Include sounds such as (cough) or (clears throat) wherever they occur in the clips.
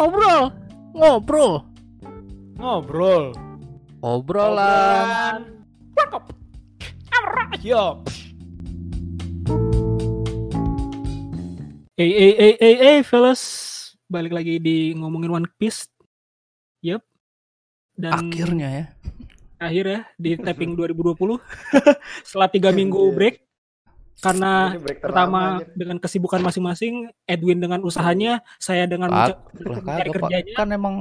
ngobrol ngobrol Ngobrol. obrolan Cakep. Yo. Eh eh eh eh eh fellas balik lagi di ngomongin One Piece. Yup. Dan akhirnya ya akhir ya di tapping 2020 (laughs) setelah tiga minggu break karena pertama anjir. dengan kesibukan masing-masing Edwin dengan usahanya saya dengan menca- lah mencari kerjanya kan emang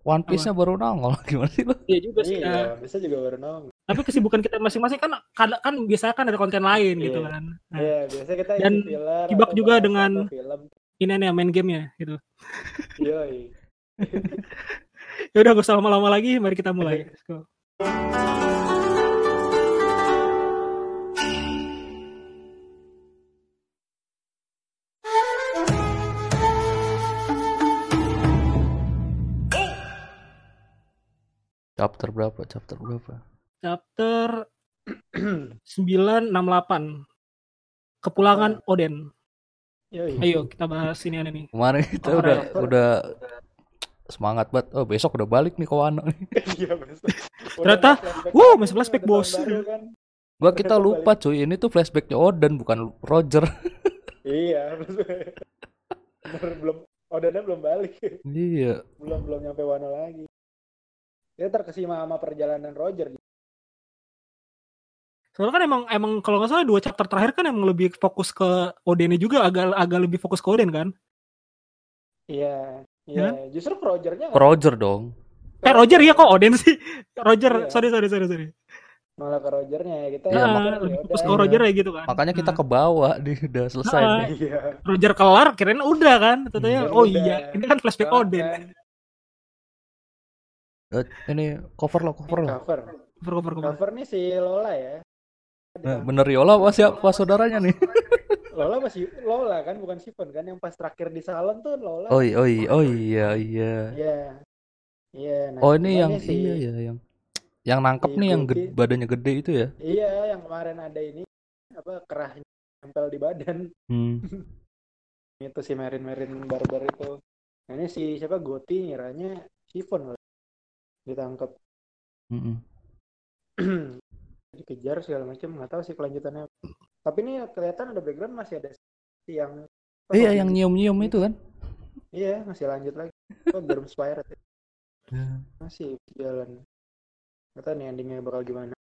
One Piece-nya baru nongol (laughs) gimana sih lo ya juga sih ya. Iya, bisa juga baru nongol. tapi kesibukan kita masing-masing kan kan, kan biasanya kan ada konten lain gitu Iya. kan nah, Iya, biasanya kita Dan filler Kibak juga dengan- film. ini nih main game ya gitu Yoi. (laughs) ya udah gak usah lama-lama lagi mari kita mulai (laughs) Let's go. Chapter berapa? Chapter berapa? Chapter (clears throat) 968 kepulangan Oden. Yoi. ayo kita bahas ini nih kemarin kita Oh, udah cover. udah semangat banget. Oh besok udah balik nih ke Wano nih. (laughs) Iya, bener. Ternyata, lagi, masih flashback, bos. kan. gua kita lupa cuy. Ini tuh flashbacknya Oden bukan Roger. Iya, (laughs) belum Odanya belum balik. iya. Belum belum nyampe Wano lagi. Dia terkesima sama perjalanan Roger. soalnya kan emang emang kalau nggak salah dua chapter terakhir kan emang lebih fokus ke Odennya juga agak agak lebih fokus ke Oden kan Iya, Ya iya. Justru ke Rogernya ke Roger dong eh Roger ya kok Oden sih (laughs) Roger Iya. sorry sorry sorry sorry malah ke Rogernya ya kita. Iya, Ah, mikir, lebih ya fokus ke. Roger ya gitu kan makanya kita Nah, ke bawah di udah selesai Ah. nih. Iya. Roger kelar kirain udah kan tentunya Hmm. oh Udah. iya ini kan flashback Kan, Oden Eh, ini cover lo cover lo Cover. cover cover cover Cover nih si Lola ya. Nah, bener Yola apa siapa saudaranya nih (laughs) Lola masih Lola kan bukan Sifon kan yang pas terakhir di salon tuh Lola. oh, oh, oh iya iya Iya. Iya, nah, oh ini yang si- iya ya yang yang nangkep si nih yang gede, badannya gede itu ya Iya, yang kemarin ada ini apa kerahnya nempel di badan. hmm. (laughs) Itu si Merin Merin barbar itu. Nah, ini si siapa Goti ngiranya Sifon Ditangkap. (clears throat) mm-mm. dikejar segala macam nggak tahu sih kelanjutannya. Tapi ini kelihatan ada background masih ada si yang oh, iya yang nyium nyium itu kan? Iya masih lanjut lagi. Oh Germ Spire Ya. masih jalan. Nggak tahu nih endingnya bakal gimana.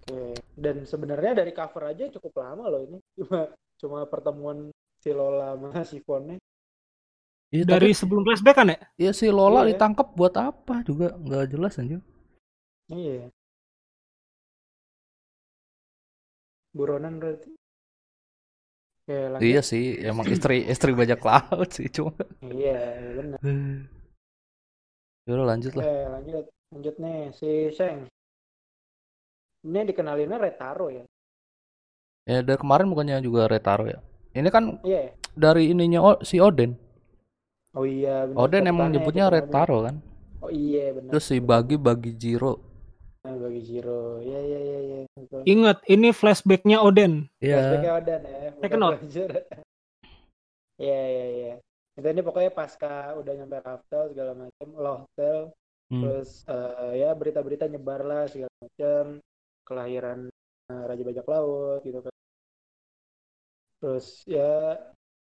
Oke dan sebenarnya dari cover aja cukup lama loh ini. Cuma cuma pertemuan si Lola sama si Fonnya Iya, dari tapi sebelum flashback kan ya ya si Lola Iya. ditangkap buat apa juga? Nggak jelas anjir iya. Buronan berarti. Oke lanjut. Iya sih emang istri istri bajak laut sih cuma. Iya benar (sighs) Yaudah lanjut lah. Oke, lanjut. Lanjut nih, si Sheng. Ini dikenalinnya Retaro ya? ya dari kemarin bukannya juga Retaro ya? Ini kan Iya. dari ininya O- si Oden Oh iya, benar. Oden emang Kapitannya nyebutnya kita Retaro kan ngomong. Oh iya, benar. terus si Bagi Bagi Jiro bagi Jiro. Iya, iya, iya, iya. Betul. ingat ini flashbacknya Oden Flashback-nya Iya Oden ya. bukan Second note. Roger. (laughs) Iya, iya, iya. Itu ini pokoknya pasca udah nyampe Raftel segala macam, Lohtel, Hmm. terus eh, ya berita-berita nyebar lah segala macam, kelahiran eh, Raja Bajak Laut gitu kan. Terus ya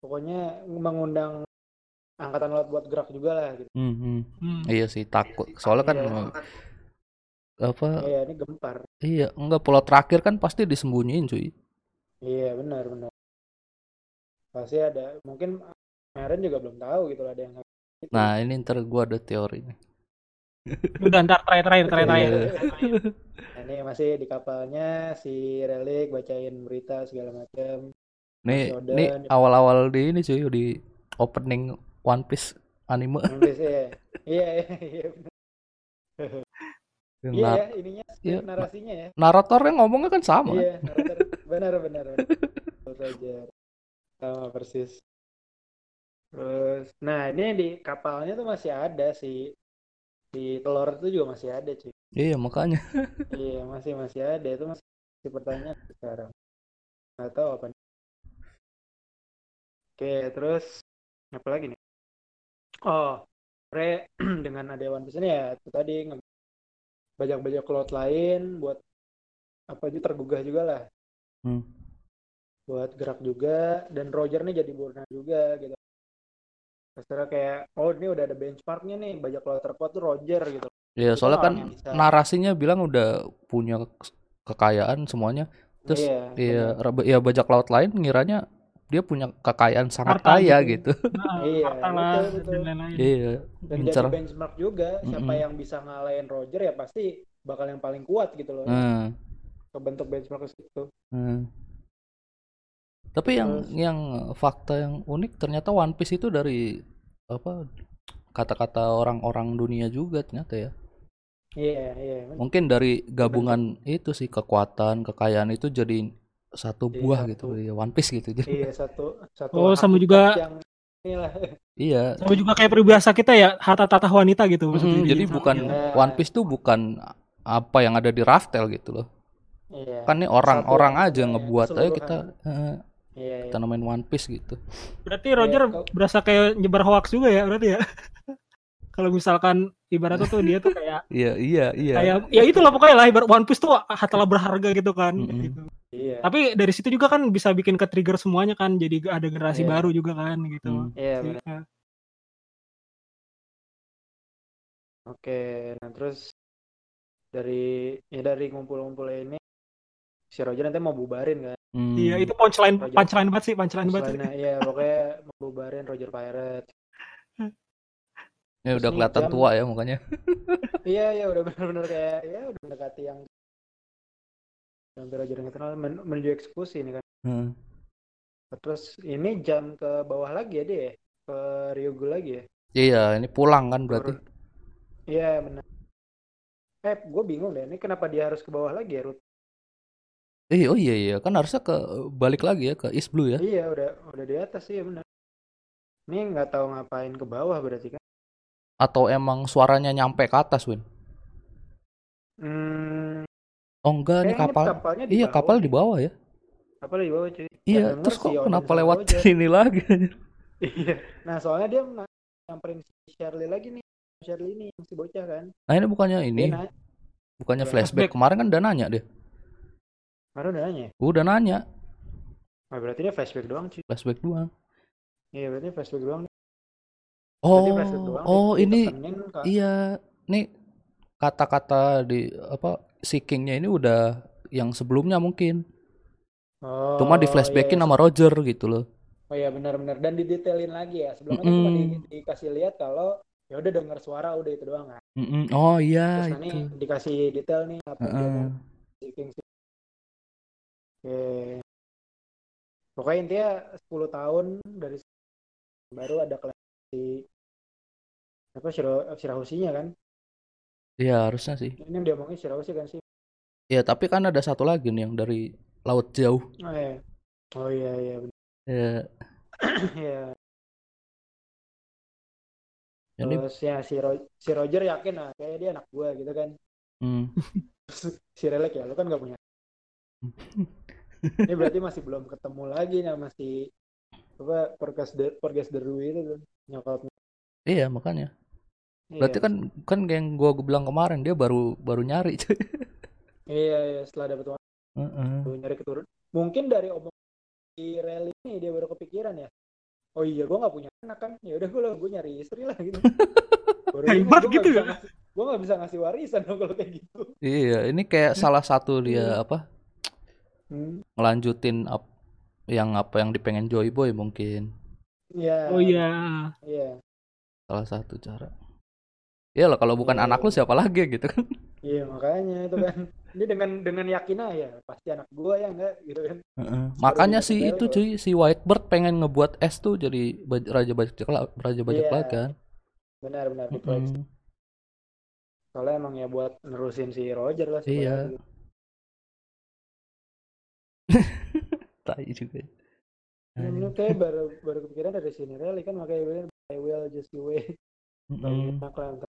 pokoknya mengundang angkatan laut buat gerak juga lah gitu. Hmm, hmm. Hmm. iya sih takut soalnya kan Iya. apa Iya, ini gempar. iya enggak pulau terakhir kan pasti disembunyiin cuy Iya, benar benar. Pasti ada mungkin Meren juga belum tahu gitu lah ada yang gitu. nah ini ntar gua ada teori nih udah ntar terakhir terakhir terakhir terakhir Iya. Nah, ini masih di kapalnya si Relik bacain berita segala macam. nih nih awal-awal di ini cuy di opening One Piece anime Nulis ya. Iya, iya, iya. Iya Nar- ya, ininya Iya. narasinya ya. naratornya ngomongnya kan sama? Iya, narator. benar benar. benar. Sama persis. Terus, nah ini di kapalnya tuh masih ada si di telur itu juga masih ada cuy. iya makanya Iya masih masih ada itu masih masih pertanyaan sekarang. Nggak tahu apa. Oke terus apa lagi nih? Oh, Re (clears throat) dengan ada One Piece ini ya itu tadi bajak-bajak laut lain buat apa itu tergugah juga lah. Hmm. buat gerak juga dan Roger nih jadi Burna juga gitu. Terus kayak oh ini udah ada benchmarknya nih bajak laut terkuat tuh Roger gitu. Ya Itu soalnya kan bisa. narasinya bilang udah punya ke- kekayaan semuanya. Terus Iya, ya, ya bajak laut lain ngiranya dia punya kekayaan sangat Harta kaya gitu. gitu. (laughs) Nah, Iya, betul, betul. dan lain-lain. Iya, dan incer. jadi benchmark juga siapa Mm-mm. yang bisa ngalahin Roger ya pasti bakal yang paling kuat gitu loh. Hmm, Kebentuk benchmark ke situ. hmm. Tapi yang Terus- yang fakta yang unik ternyata One Piece itu dari apa kata-kata orang-orang dunia juga ternyata ya. Iya, iya. Mungkin dari gabungan itu sih kekuatan, kekayaan itu jadi satu Jadi buah satu. gitu ya One Piece gitu. Jadi (laughs) Iya, satu satu Oh, sama juga- yang inilah. iya. Sama juga kayak peribahasa kita ya, harta tata wanita gitu. maksudnya Mm, dia. jadi bukan Iya. One Piece tuh bukan apa yang ada di Raftel gitu loh. Iya. Kan nih orang-orang Satu aja sebenarnya, ngebuat ayo kita eh, Iya, iya. kita namain One Piece gitu. Berarti Roger Iya, kau- berasa kayak nyebar hoax juga ya berarti ya. (laughs) Kalau misalkan ibaratnya tuh dia tuh kayak Iya, iya, iya. kayak ya itulah pokoknya lah ibarat One Piece tuh hartalah berharga gitu kan. Mm-mm. gitu. Iya. Tapi dari situ juga kan bisa bikin ke trigger semuanya kan jadi ada generasi Iya. baru juga kan gitu. Hmm. Iya, benar. Iya. Oke, nah terus dari ya dari ngumpul-ngumpul ini si Roger nanti mau bubarin kan? Hmm. Iya, itu punchline Roger. punchline banget sih, punchline banget. iya pokoknya mau bubarin Roger Pirate. Ya udah kelihatan jam- tua ya mukanya. (laughs) Iya, iya udah benar-benar kayak ya udah mendekati yang yang kenal men menuju eksekusi ini kan. Hmm. Terus ini jam ke bawah lagi ya dia ya? Ke Ryugu lagi ya? Iya, ini pulang kan berarti. Iya, benar. Eh, gue bingung deh. Ini kenapa dia harus ke bawah lagi ya, Ruth? Eh, oh iya iya, kan harusnya ke balik lagi ya ke East Blue ya. Iya, udah udah di atas sih ya benar. Ini nggak tahu ngapain ke bawah berarti kan? Atau emang suaranya nyampe ke atas, Win? Oh enggak, ini kapal. kapalnya di Iya, bawah. kapal di bawah ya. Kapal di bawah cuy. Iya, terus kok si kenapa lewat Roger. sini lagi? (laughs) Iya. Nah, soalnya dia nyamperin si Shirley lagi nih. Shirley ini yang si bocah kan. Nah, ini bukannya ini, Dia bukannya Iya. flashback. Kemarin kan udah nanya deh. baru udah nanya. ya? Udah nanya, Oh, berarti dia flashback doang cuy. flashback doang. Iya, berarti flashback doang. Oh, flashback doang. oh Dia ini iya, nih kata-kata di apa Seeking-nya ini udah yang sebelumnya mungkin. Oh, Cuma di iya, flashbackin iya. sama Roger gitu loh. Oh iya benar-benar dan didetailin lagi ya. Sebelumnya kan cuma Mm-mm. di- dikasih lihat kalau ya udah dengar suara udah itu doang kan. Mm-mm. Oh iya Terus itu. dikasih detail nih apa Heeh. mau seeking sih. Oke. Pokoknya intinya 10 tahun dari baru ada kelas di apa Shiro, kan. Iya harusnya sih. Ini dia omongin Shirahoshi kan sih. Ya tapi kan ada satu lagi nih yang dari laut jauh. Oh iya. Oh iya iya benar. (clears throat) Ya, Iya. ini Terus ya si, Ro- si Roger yakin lah kayak dia anak gua gitu kan. hmm, (laughs) si Relek ya lu kan gak punya ini berarti masih belum ketemu lagi sama si apa Porgas de Porgas Deru itu tuh nyokapnya iya makanya. Iya, Berarti kan kan yang gua bilang kemarin dia baru baru nyari cuy. iya iya setelah dapat uang Heeh. baru nyari keturun mungkin dari omong si Rel ini dia baru kepikiran ya oh iya gua nggak punya anak kan ya udah gua gue nyari istri lah gitu (laughs) baru Hebat gua gitu ya? ngasih- gua nggak bisa ngasih warisan dong kalau kayak gitu Iya, ini kayak salah satu dia apa hmm. ngelanjutin ap- yang apa yang dipengen Joy Boy mungkin Iya, Oh iya. iya salah satu cara. Iya lah kalau bukan Iya, anak lu iya. siapa lagi gitu kan. iya makanya itu kan ini dengan dengan yakin aja ya pasti anak gua ya enggak gitu kan Heeh. Makanya bisa si ketemu itu kalau- cuy, si Whitebird pengen ngebuat S tuh jadi raja bajak laut, raja bajak Iya. laut kan. benar-benar diproyeksi Mm-mm. Soalnya emang ya buat nerusin si Roger lah Iya. (laughs) Tai juga. Ya, menurut saya baru baru kepikiran dari sini Rally kan makanya I will just wait. Enak lah ntar.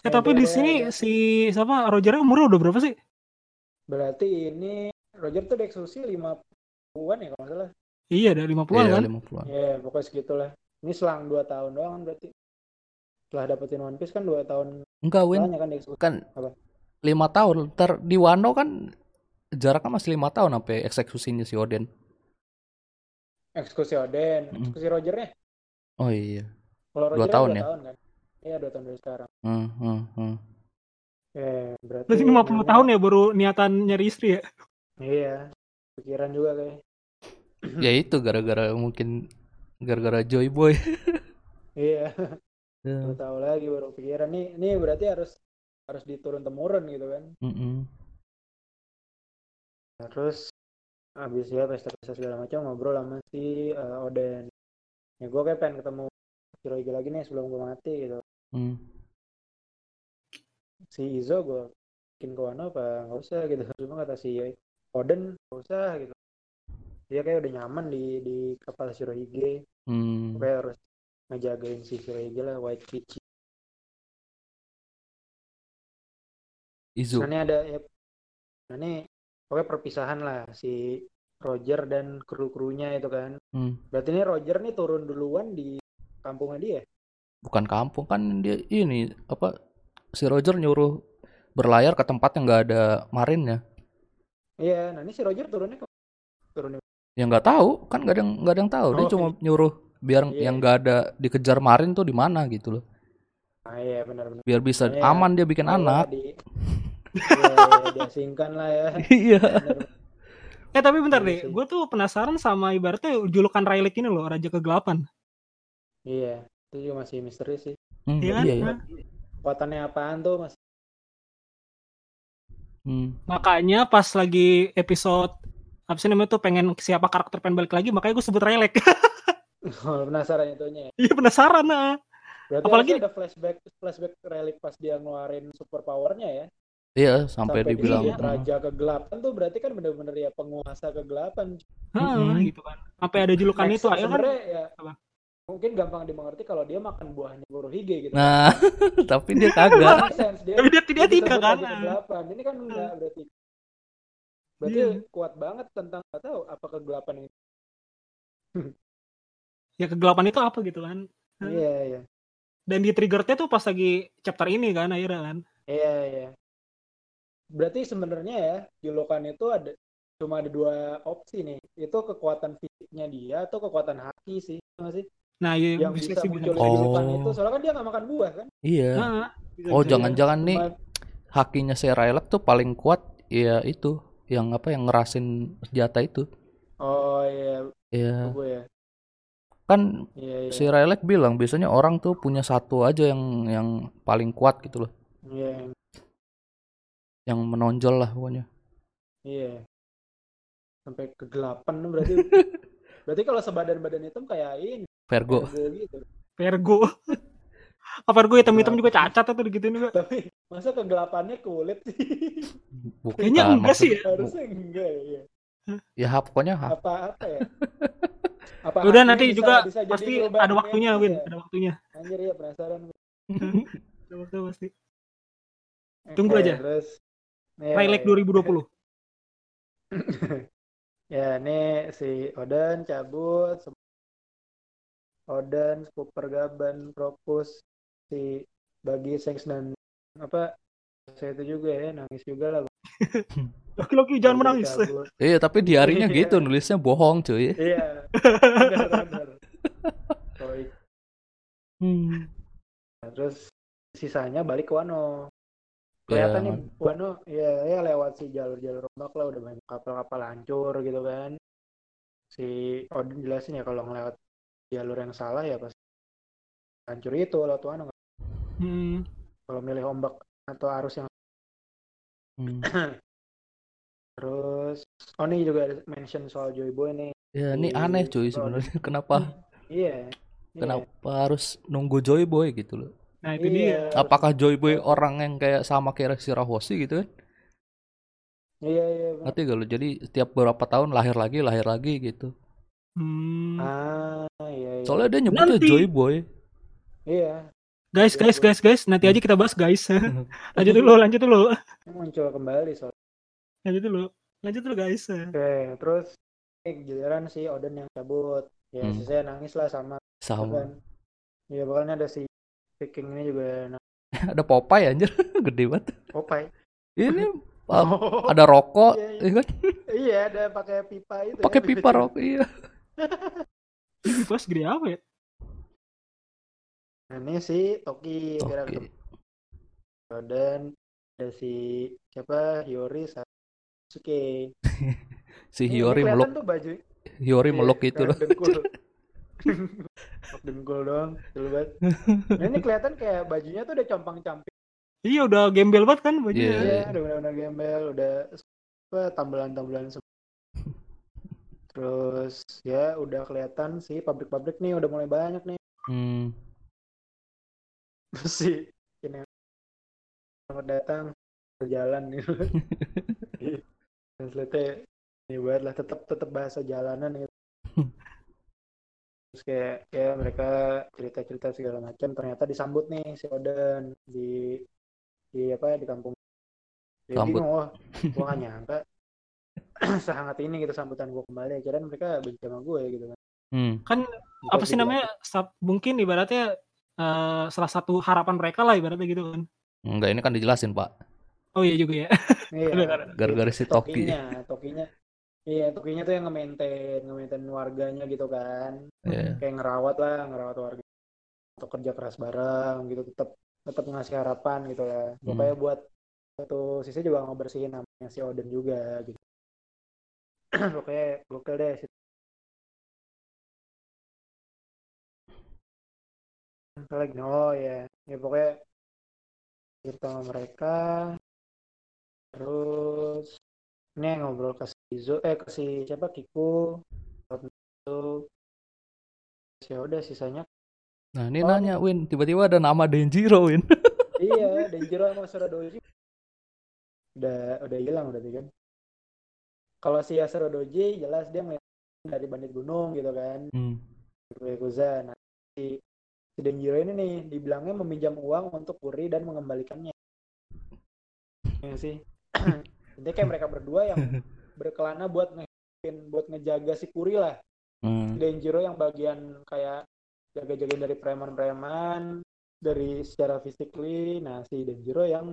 Eh tapi di sini si siapa Roger umurnya udah berapa sih? Berarti ini Roger tuh eksekusi 50-an ya kalau nggak salah. Iya, dari 50-an Iya, kan? 50-an. Ya pokoknya segitulah. Ini selang 2 tahun doang kan berarti. setelah dapetin One Piece kan dua tahun Enggak, Win. kan di eksekusi. Kan Apa? lima tahun. Ntar di Wano kan jaraknya masih lima tahun sampai eksekusinya si Oden. Eksekusi Oden, Mm. eksekusi Rogernya. Oh iya. Kalau Dua Roger tahun dua ya? tahun kan? Iya dua tahun dari sekarang. Hmm, hmm, hmm. Eh, berarti Berarti 50 tahun ya baru niatan nyari istri ya. Iya, pikiran juga kayak. Ya itu gara-gara mungkin gara-gara Joy Boy. (laughs) Iya, Ya. baru tahu lagi baru pikiran nih. Nih berarti harus harus diturun temurun gitu kan. Mm-mm. Nah, terus habis ya pesta-pesta segala macam ngobrol sama si eh, Oden. Ya gue kayak pengen ketemu Shirohige lagi nih sebelum gue mati gitu. Hmm. Si Izo gue bikin ke Wano apa nggak usah gitu. (laughs) Cuma kata si Oden nggak usah gitu. Dia kayak udah nyaman di di kapal Shirohige. Hmm. Kayak harus ngejagain si Shirohige lah White Peach. Izu. Nah ini ada ya, nah ini pokoknya perpisahan lah si Roger dan kru-krunya itu kan. Hmm. Berarti ini Roger nih turun duluan di kampungnya dia. Bukan kampung kan dia ini apa si Roger nyuruh berlayar ke tempat yang nggak ada marinnya. Iya, nah ini si Roger turunnya ke turun di- Ya nggak tahu kan nggak ada yang nggak ada yang tahu. Dia Oh, cuma nyuruh biar Iya. yang nggak ada dikejar marin tuh di mana gitu loh. Ah iya benar-benar. Biar bisa Iya. aman dia bikin Kalau anak. Di, Iya, iya, diasingkan lah ya. (laughs) Iya. Eh tapi bentar Iya deh, gue tuh penasaran sama ibaratnya julukan Rayleigh ini loh, Raja Kegelapan. Iya, itu juga masih misteri sih. Hmm, Iya kan? iya, iya. Nah, Kekuatannya apaan tuh mas? Hmm. Makanya pas lagi episode apa sih namanya tuh pengen siapa karakter pengen balik lagi, makanya gue sebut Rayleigh. (laughs) Oh, penasaran itunya. ya. Iya penasaran nah. Berarti Apalagi ada flashback flashback relic pas dia ngeluarin super powernya ya. Iya, sampai, dibilang disebut Iya. raja kegelapan tuh berarti kan bener-bener ya penguasa kegelapan. Heeh, Mm-mm. gitu kan. Sampai ada julukan Next, itu akhirnya kan ya Apa? Mungkin gampang dimengerti kalau dia makan buahnya Kurohige gitu. Nah, (laughs) tapi dia kagak. Dia, tapi dia dia tidak kan. Ini kan enggak berarti. Berarti Iya. kuat banget tentang nggak tahu apa kegelapan ini. (laughs) Ya kegelapan itu apa gitu kan. Hmm. Iya iya. Dan di triggernya tuh pas lagi chapter ini kan akhirnya kan. Iya iya. Berarti sebenarnya ya julukan itu ada cuma ada dua opsi nih. Itu kekuatan fisiknya dia atau kekuatan haki sih, Iya nggak sih? Nah, ya, Yang bisa, bisa sih muncul bisa. di Oh. julukan itu. Soalnya kan dia nggak makan buah kan? Iya. Bisa, Oh, jangan-jangan nih hakinya si Rayleigh tuh paling kuat ya itu yang apa yang ngerasin senjata itu. Oh iya, Ya, gue ya. kan Iya iya. si Rayleigh bilang biasanya orang tuh punya satu aja yang yang paling kuat gitu loh, Iya yang menonjol lah pokoknya. iya. Sampai kegelapan tuh berarti. (laughs) berarti kalau sebadan-badan hitam kayak ini, Vergo. Virgo gitu. Vergo. Apa (laughs) Vergo hitam-hitam juga cacat atau gitu juga. Tapi masa kegelapannya kulit sih? Bukan Kayaknya enggak sih ya. Harusnya enggak ya. Ya ha- pokoknya ha- Apa apa ya? (laughs) Apa Udah nanti bisa- juga bisa pasti ada waktunya Win, ya? ada waktunya. Anjir ya penasaran. (laughs) Ada waktu pasti. Tunggu Oke, aja. Terus ya, Rayleigh ya. 2020. ya ini si Oden cabut Oden, Cooper Gaban, Propus, si Bagi Sengs dan apa saya itu juga ya nangis juga lah. (laughs) Loki-loki jangan menangis. Iya, tapi di harinya Iya. gitu nulisnya bohong, cuy. Iya. (laughs) Hmm. Nah, terus sisanya balik ke Wano. Kelihatan nih man. Wano ya ya lewat si jalur-jalur ombak lah udah banyak kapal-kapal hancur gitu kan. Si Odin jelasin ya kalau ngelewat jalur yang salah ya pasti hancur itu lewat Wano. Hmm. Kalau milih ombak atau arus yang Hmm. (coughs) terus oh ini juga ada mention soal Joy Boy nih. Ya, ini aneh cuy sebenarnya. Kenapa (laughs) Iya. iya. kenapa harus nunggu Joy Boy gitu loh? Nah, itu dia. harus- Apakah Joy Boy orang yang kayak sama kayak si Rahoshi gitu kan? Iya iya. benar. Ngerti gak lo? Jadi setiap beberapa tahun lahir lagi, lahir lagi gitu. Hmm. Ah iya iya. Soalnya dia nyebutnya Nanti. Joy Boy. Iya. Guys, guys, guys, guys, nanti aja kita bahas guys. (laughs) lanjut dulu, lanjut dulu. Muncul kembali soal. Lanjut dulu. Lanjut dulu guys. Oke, terus ini giliran si Odin yang cabut. Ya, Hmm. si saya nangis lah sama Sama. kan. Iya, pokoknya ada si Vikingnya juga nah, (laughs) Ada Popeye anjir, (laughs) gede banget. Popeye. Ini Oh, ada rokok, Iya, iya. ya kan? iya ada pakai pipa itu. ya, Pakai pipa rokok, iya. Ini pas gede apa ya? Ini si Toki kira Oke. dan ada si siapa Hiyori Sasuke. (laughs) Si Hiyori meluk, tuh baju. Hiyori Iya, meluk itu loh. Dengkul. (laughs) Doang, dulu banget. Nah, ini kelihatan kayak bajunya tuh udah compang-camping. Iya udah gembel banget kan bajunya. Iya. Iya, udah benar-benar gembel, udah apa tambelan-tambelan semua. Terus ya udah kelihatan sih pabrik-pabrik nih udah mulai banyak nih. Hmm. Terus si ini datang berjalan nih. (laughs) Translate ini buat lah tetap tetap bahasa jalanan gitu. Terus kayak kayak mereka cerita-cerita segala macam ternyata disambut nih si Oden di di apa di kampung. Dia Sambut. bingung, wah, gua gak nyangka (clears throat) sehangat ini gitu sambutan gua kembali. Kirain mereka benci sama gue gitu kan. Hmm. Kan Bukan apa sih gitu. namanya? sab- Mungkin ibaratnya eh, salah satu harapan mereka lah ibaratnya gitu kan. Enggak, ini kan dijelasin, Pak. Oh iya juga ya. (laughs) Iya. Gara-gara si Toki. Tokinya, Tokinya. Iya, Tokinya tuh yang nge-maintain, nge-maintain warganya gitu kan. Iya. Kayak ngerawat lah, ngerawat warga. Untuk kerja keras bareng gitu, tetap tetap ngasih harapan gitu lah. Hmm. Pokoknya buat satu sisi juga ngebersihin namanya si Odin juga gitu. (clears throat) Pokoknya gokil deh. si- Apa lagi? Oh ya, ya pokoknya cerita sama mereka. Terus ini yang ngobrol ke si Zo, eh ke si siapa Kiku. Terus ya udah sisanya Nah, ini Oh. nanya, Win, tiba-tiba ada nama Denjiro, Win. (laughs) iya Denjiro sama Suradoji udah udah hilang udah kan kalau si Suradoji jelas dia ngeliat dari bandit gunung gitu kan. Hmm. Yakuza nah si, si Denjiro ini nih dibilangnya meminjam uang untuk Kuri dan mengembalikannya. Ya sih. (coughs) Intinya kayak mereka berdua yang berkelana buat nge buat ngejaga si Kuri lah. Hmm. Denjiro yang bagian kayak jaga-jagain dari preman-preman dari secara physically nah si Denjiro yang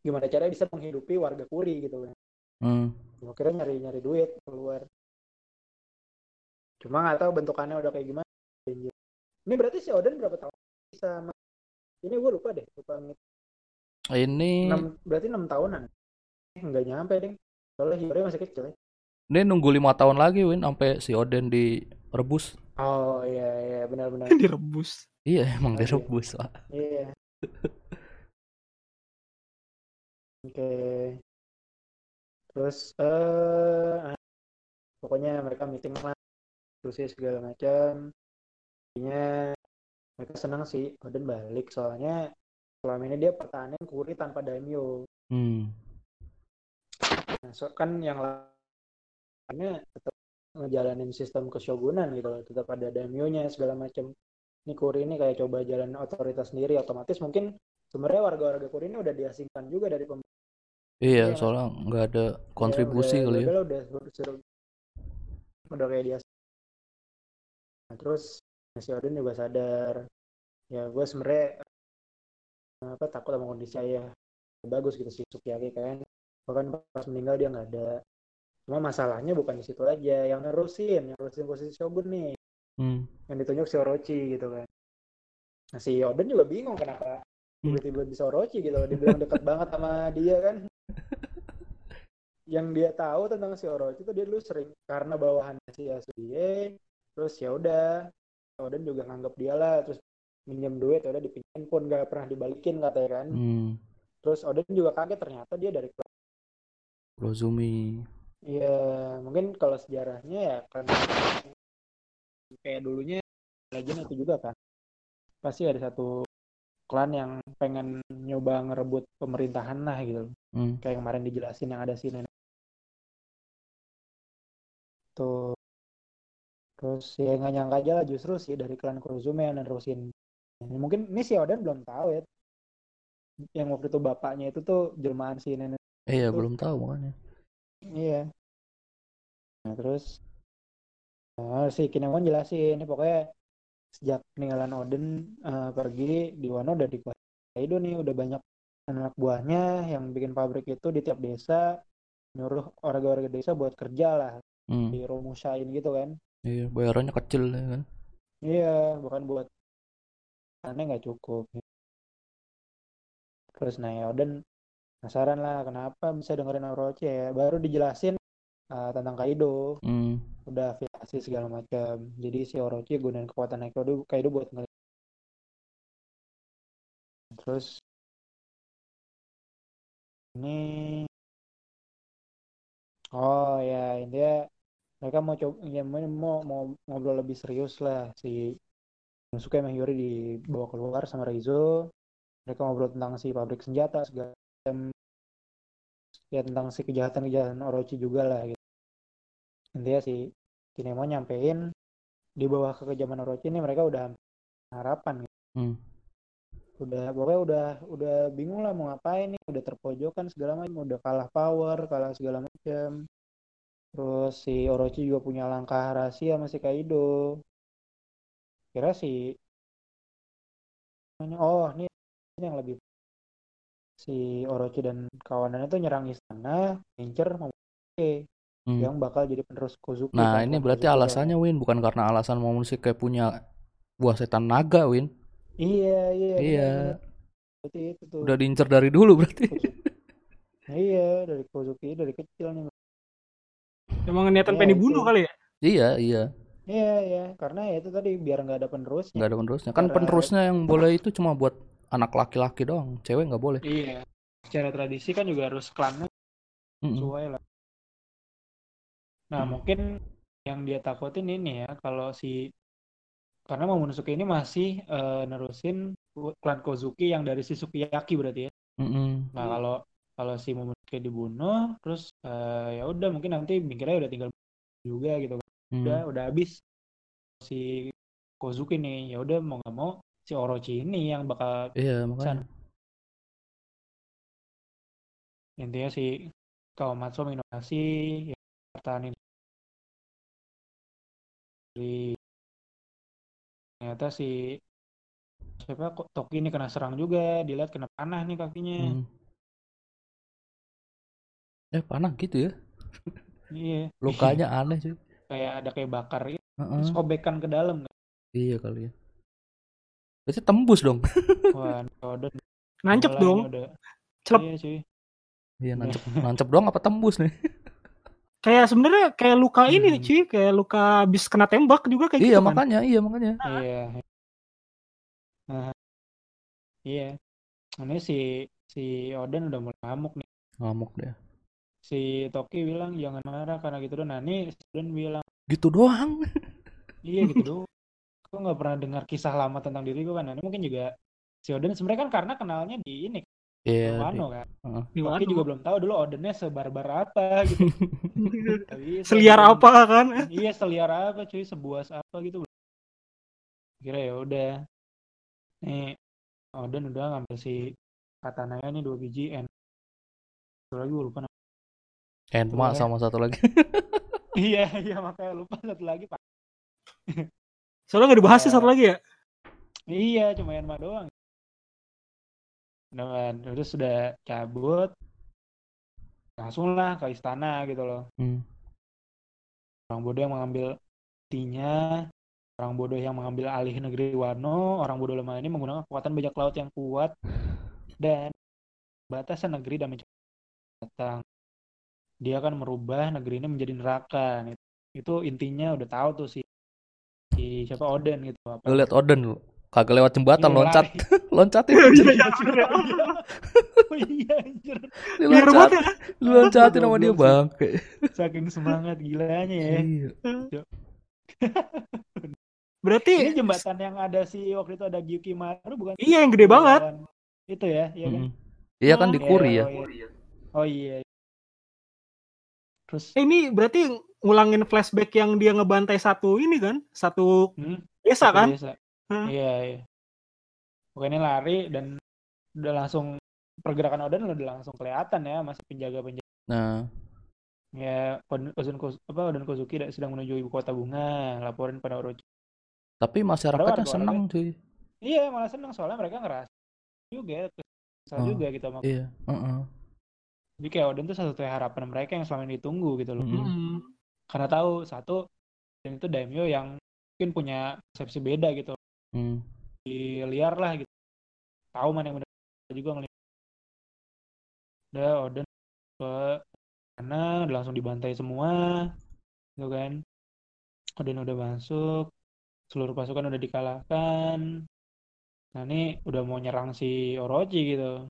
gimana caranya bisa menghidupi warga Kuri gitu kan. Hmm. Gua kira nyari-nyari duit keluar cuma nggak tahu bentukannya udah kayak gimana ini berarti si Oden berapa tahun bisa ini gue lupa deh lupa Ini enam berarti enam tahunan eh, nggak nyampe deh soalnya Hiyori masih kecil ya ini nunggu lima tahun lagi, Win, sampai si Oden direbus. oh iya iya benar-benar (laughs) Direbus. Iya, emang Oke. direbus, Pak. Iya. (laughs) Oke. Terus eh pokoknya mereka meeting lah, terus ya segala macam. Intinya mereka senang sih Odin balik soalnya selama ini dia pertahanan Kuri tanpa daimyo. Hmm. Nah, so, kan yang lainnya tetap ngejalanin sistem keshogunan gitu loh, tetap ada daimyo-nya segala macam. Ini Kuri ini kayak coba jalan otoritas sendiri, otomatis mungkin sebenarnya warga-warga Kuri ini udah diasingkan juga dari pemerintah. Iya, Iya. soalnya nggak ada kontribusi udah, kali ya. Udah, udah, udah, udah kayak dia. Nah, terus si Odin juga sadar, ya gue sebenarnya eh, apa takut sama kondisi ayah bagus gitu si Sukiyaki kan bahkan pas meninggal dia nggak ada cuma masalahnya bukan di situ aja yang nerusin yang nerusin posisi Shogun nih Hmm. yang ditunjuk si Orochi gitu kan nah si Oden juga bingung kenapa Hmm. tiba-tiba bisa Orochi gitu dibilang dekat banget sama dia kan yang dia tahu tentang si Orochi itu dia dulu sering karena bawahannya si Yasuie terus ya udah Oden juga nganggap dia lah terus minjem duit ya udah dipinjemin pun gak pernah dibalikin katanya kan Hmm. terus Oden juga kaget ternyata dia dari Rozumi. Iya, mungkin kalau sejarahnya ya karena kayak dulunya legend itu juga kan. Pasti ada satu klan yang pengen nyoba ngerebut pemerintahan lah gitu. Hmm. Kayak kemarin dijelasin yang ada si nenek. Tuh. Terus ya nggak nyangka aja lah justru sih dari klan Kurozume yang nerusin. Mungkin ini si Oden belum tahu ya. Yang waktu itu bapaknya itu tuh jelmaan si nenek Iya, belum tahu makanya. Iya. Nah, terus eh, si Kinemon jelasin, ini pokoknya sejak peninggalan Oden eh, pergi di Wano udah dikuasai Kaido nih udah banyak anak buahnya yang bikin pabrik itu di tiap desa nyuruh warga-warga desa buat kerja lah Hmm. di Romusain gitu kan Iya, bayarannya kecil ya kan. iya bahkan buat aneh nggak cukup terus nah ya Oden penasaran lah kenapa bisa dengerin Orochi ya baru dijelasin eh, tentang Kaido Hmm. Udah afiliasi segala macam. Jadi si Orochi gunain kekuatan Kaido Kaido buat ngeliat terus ini oh ya intinya mereka mau coba ya, mau mau mau ngobrol lebih serius lah. Si Inosuke sama Hiyori dibawa keluar sama Reizo. Mereka ngobrol tentang si pabrik senjata segala macam. Ya tentang si kejahatan-kejahatan Orochi juga lah gitu intinya si Kinemo nyampein di bawah kekejaman Orochi ini mereka udah harapan gitu. Hmm. udah pokoknya udah udah bingung lah mau ngapain nih udah terpojokan segala macam udah kalah power kalah segala macam terus si Orochi juga punya langkah rahasia sama si Kaido kira si oh ini ini yang lebih si Orochi dan kawanannya tuh nyerang istana ngincer Momonosuke Hmm. yang bakal jadi penerus Kozuki Nah, kan, ini Kozuki berarti kan. alasannya Win, bukan karena alasan Momonosuke punya buah setan naga, Win. iya iya Iya. benar. berarti itu tuh Udah diincer dari dulu berarti. (laughs) iya dari Kozuki dari kecil nih Emang niatan Ya, pengen dibunuh kali ya? iya, iya. Iya ya, karena ya itu tadi biar nggak ada penerusnya. Nggak ada penerusnya. Kan Cara- penerusnya yang (laughs) boleh itu cuma buat anak laki-laki doang. Cewek nggak boleh. Iya. Secara tradisi kan juga harus klannya Mm-mm. sesuai lah. Nah Hmm. mungkin yang dia takutin ini ya kalau si karena Momonosuke ini masih eh, nerusin klan Kozuki yang dari si Sukiyaki berarti ya. Mm-mm. Nah kalau kalau si Momonosuke dibunuh, terus eh, ya udah mungkin nanti mikirnya udah tinggal juga gitu. Hmm. Udah udah habis si Kozuki nih. Ya udah mau nggak mau si Orochi ini yang bakal Iya, makanya. intinya si Kawamatsu menginovasi ya pertahanin dari ternyata si siapa kok Toki ini kena serang juga dilihat kena panah nih kakinya Hmm. Eh, panah gitu ya. iya (laughs) Lukanya aneh sih. kayak ada kayak bakar gitu Heeh. sobekan ke dalam Iya kali ya. Berarti tembus dong. (laughs) wah udah Nancep dong. udah Celep. iya cuy Iya, nancep nancep doang apa tembus nih? Kayak sebenarnya kayak luka ini Hmm. cuy, kayak luka habis kena tembak juga kayak iya, gitu kan. makanya, iya makanya. iya Nah, iya ini si si Oden udah mulai ngamuk nih Ngamuk deh. si Toki bilang jangan marah karena gitu doang. Nah ini si Oden bilang Gitu doang. iya gitu doang. Gue nggak pernah dengar kisah lama tentang diri gue kan. Nah, ini mungkin juga si Oden sebenarnya kan karena kenalnya di ini Iya. Wano kan. Wano. juga belum tahu dulu Odennya sebarbar apa gitu. (laughs) Seliar Oden. apa kan? (laughs) Iya seliar apa cuy sebuas apa gitu. Kira ya udah. Nih Oden udah ngambil si katananya nih dua biji and satu lagi gue lupa namanya. Enma ya. sama satu lagi. (laughs) iya iya makanya lupa satu lagi pak. Soalnya nggak dibahas sih Ya. satu lagi ya. Iya, cuma Yanma doang. Nah, terus sudah cabut, langsung lah ke istana gitu loh. Hmm. Orang bodoh yang mengambil tinya, orang bodoh yang mengambil alih negeri Wano, orang bodoh lemah ini menggunakan kekuatan bajak laut yang kuat dan batasan negeri dan datang. Dia akan merubah negeri ini menjadi neraka. Itu, itu intinya udah tahu tuh si, si siapa Oden gitu. Apa Lu liat Oden lu. Kagak lewat jembatan Iya, loncat. (laughs) (laughs) lari. Loncatin. Iya, Iya. (laughs) Oh Loncat. ya. Loncatin sama dia bangke. Saking semangat gilanya ya. Iya. Berarti Ini jembatan yang ada si waktu itu ada Gyuki Maru bukan? iya yang gede banget. Itu ya, iya kan? Iya kan di Iya, Kuri ya. Oh iya. Oh iya. Terus Eh, ini berarti ngulangin flashback yang dia ngebantai satu ini kan? Satu hmm, desa kan? desa. Hmm. Iya, iya. Pokoknya ini lari dan udah langsung pergerakan Oden udah langsung kelihatan ya masih penjaga-penjaga Nah, ya Oden, Koz- apa Oden Kozuki sedang menuju ibu kota bunga laporin pada Orochi Tapi masyarakatnya senang cuy. iya malah seneng soalnya mereka ngerasa juga kesal Oh, juga gitu sama Iya. Heeh. jadi kayak Odin tuh satu harapan mereka yang selama ini ditunggu gitu loh Mm-mm. Mm-mm. karena tahu satu dan itu daimyo yang mungkin punya persepsi beda gitu Hmm. di liar lah gitu. Tahu mana yang benar juga ngeliat. Udah Odin ke sana udah langsung dibantai semua gitu kan. Odin udah masuk. Seluruh pasukan udah dikalahkan. Nah ini udah mau nyerang si Orochi gitu.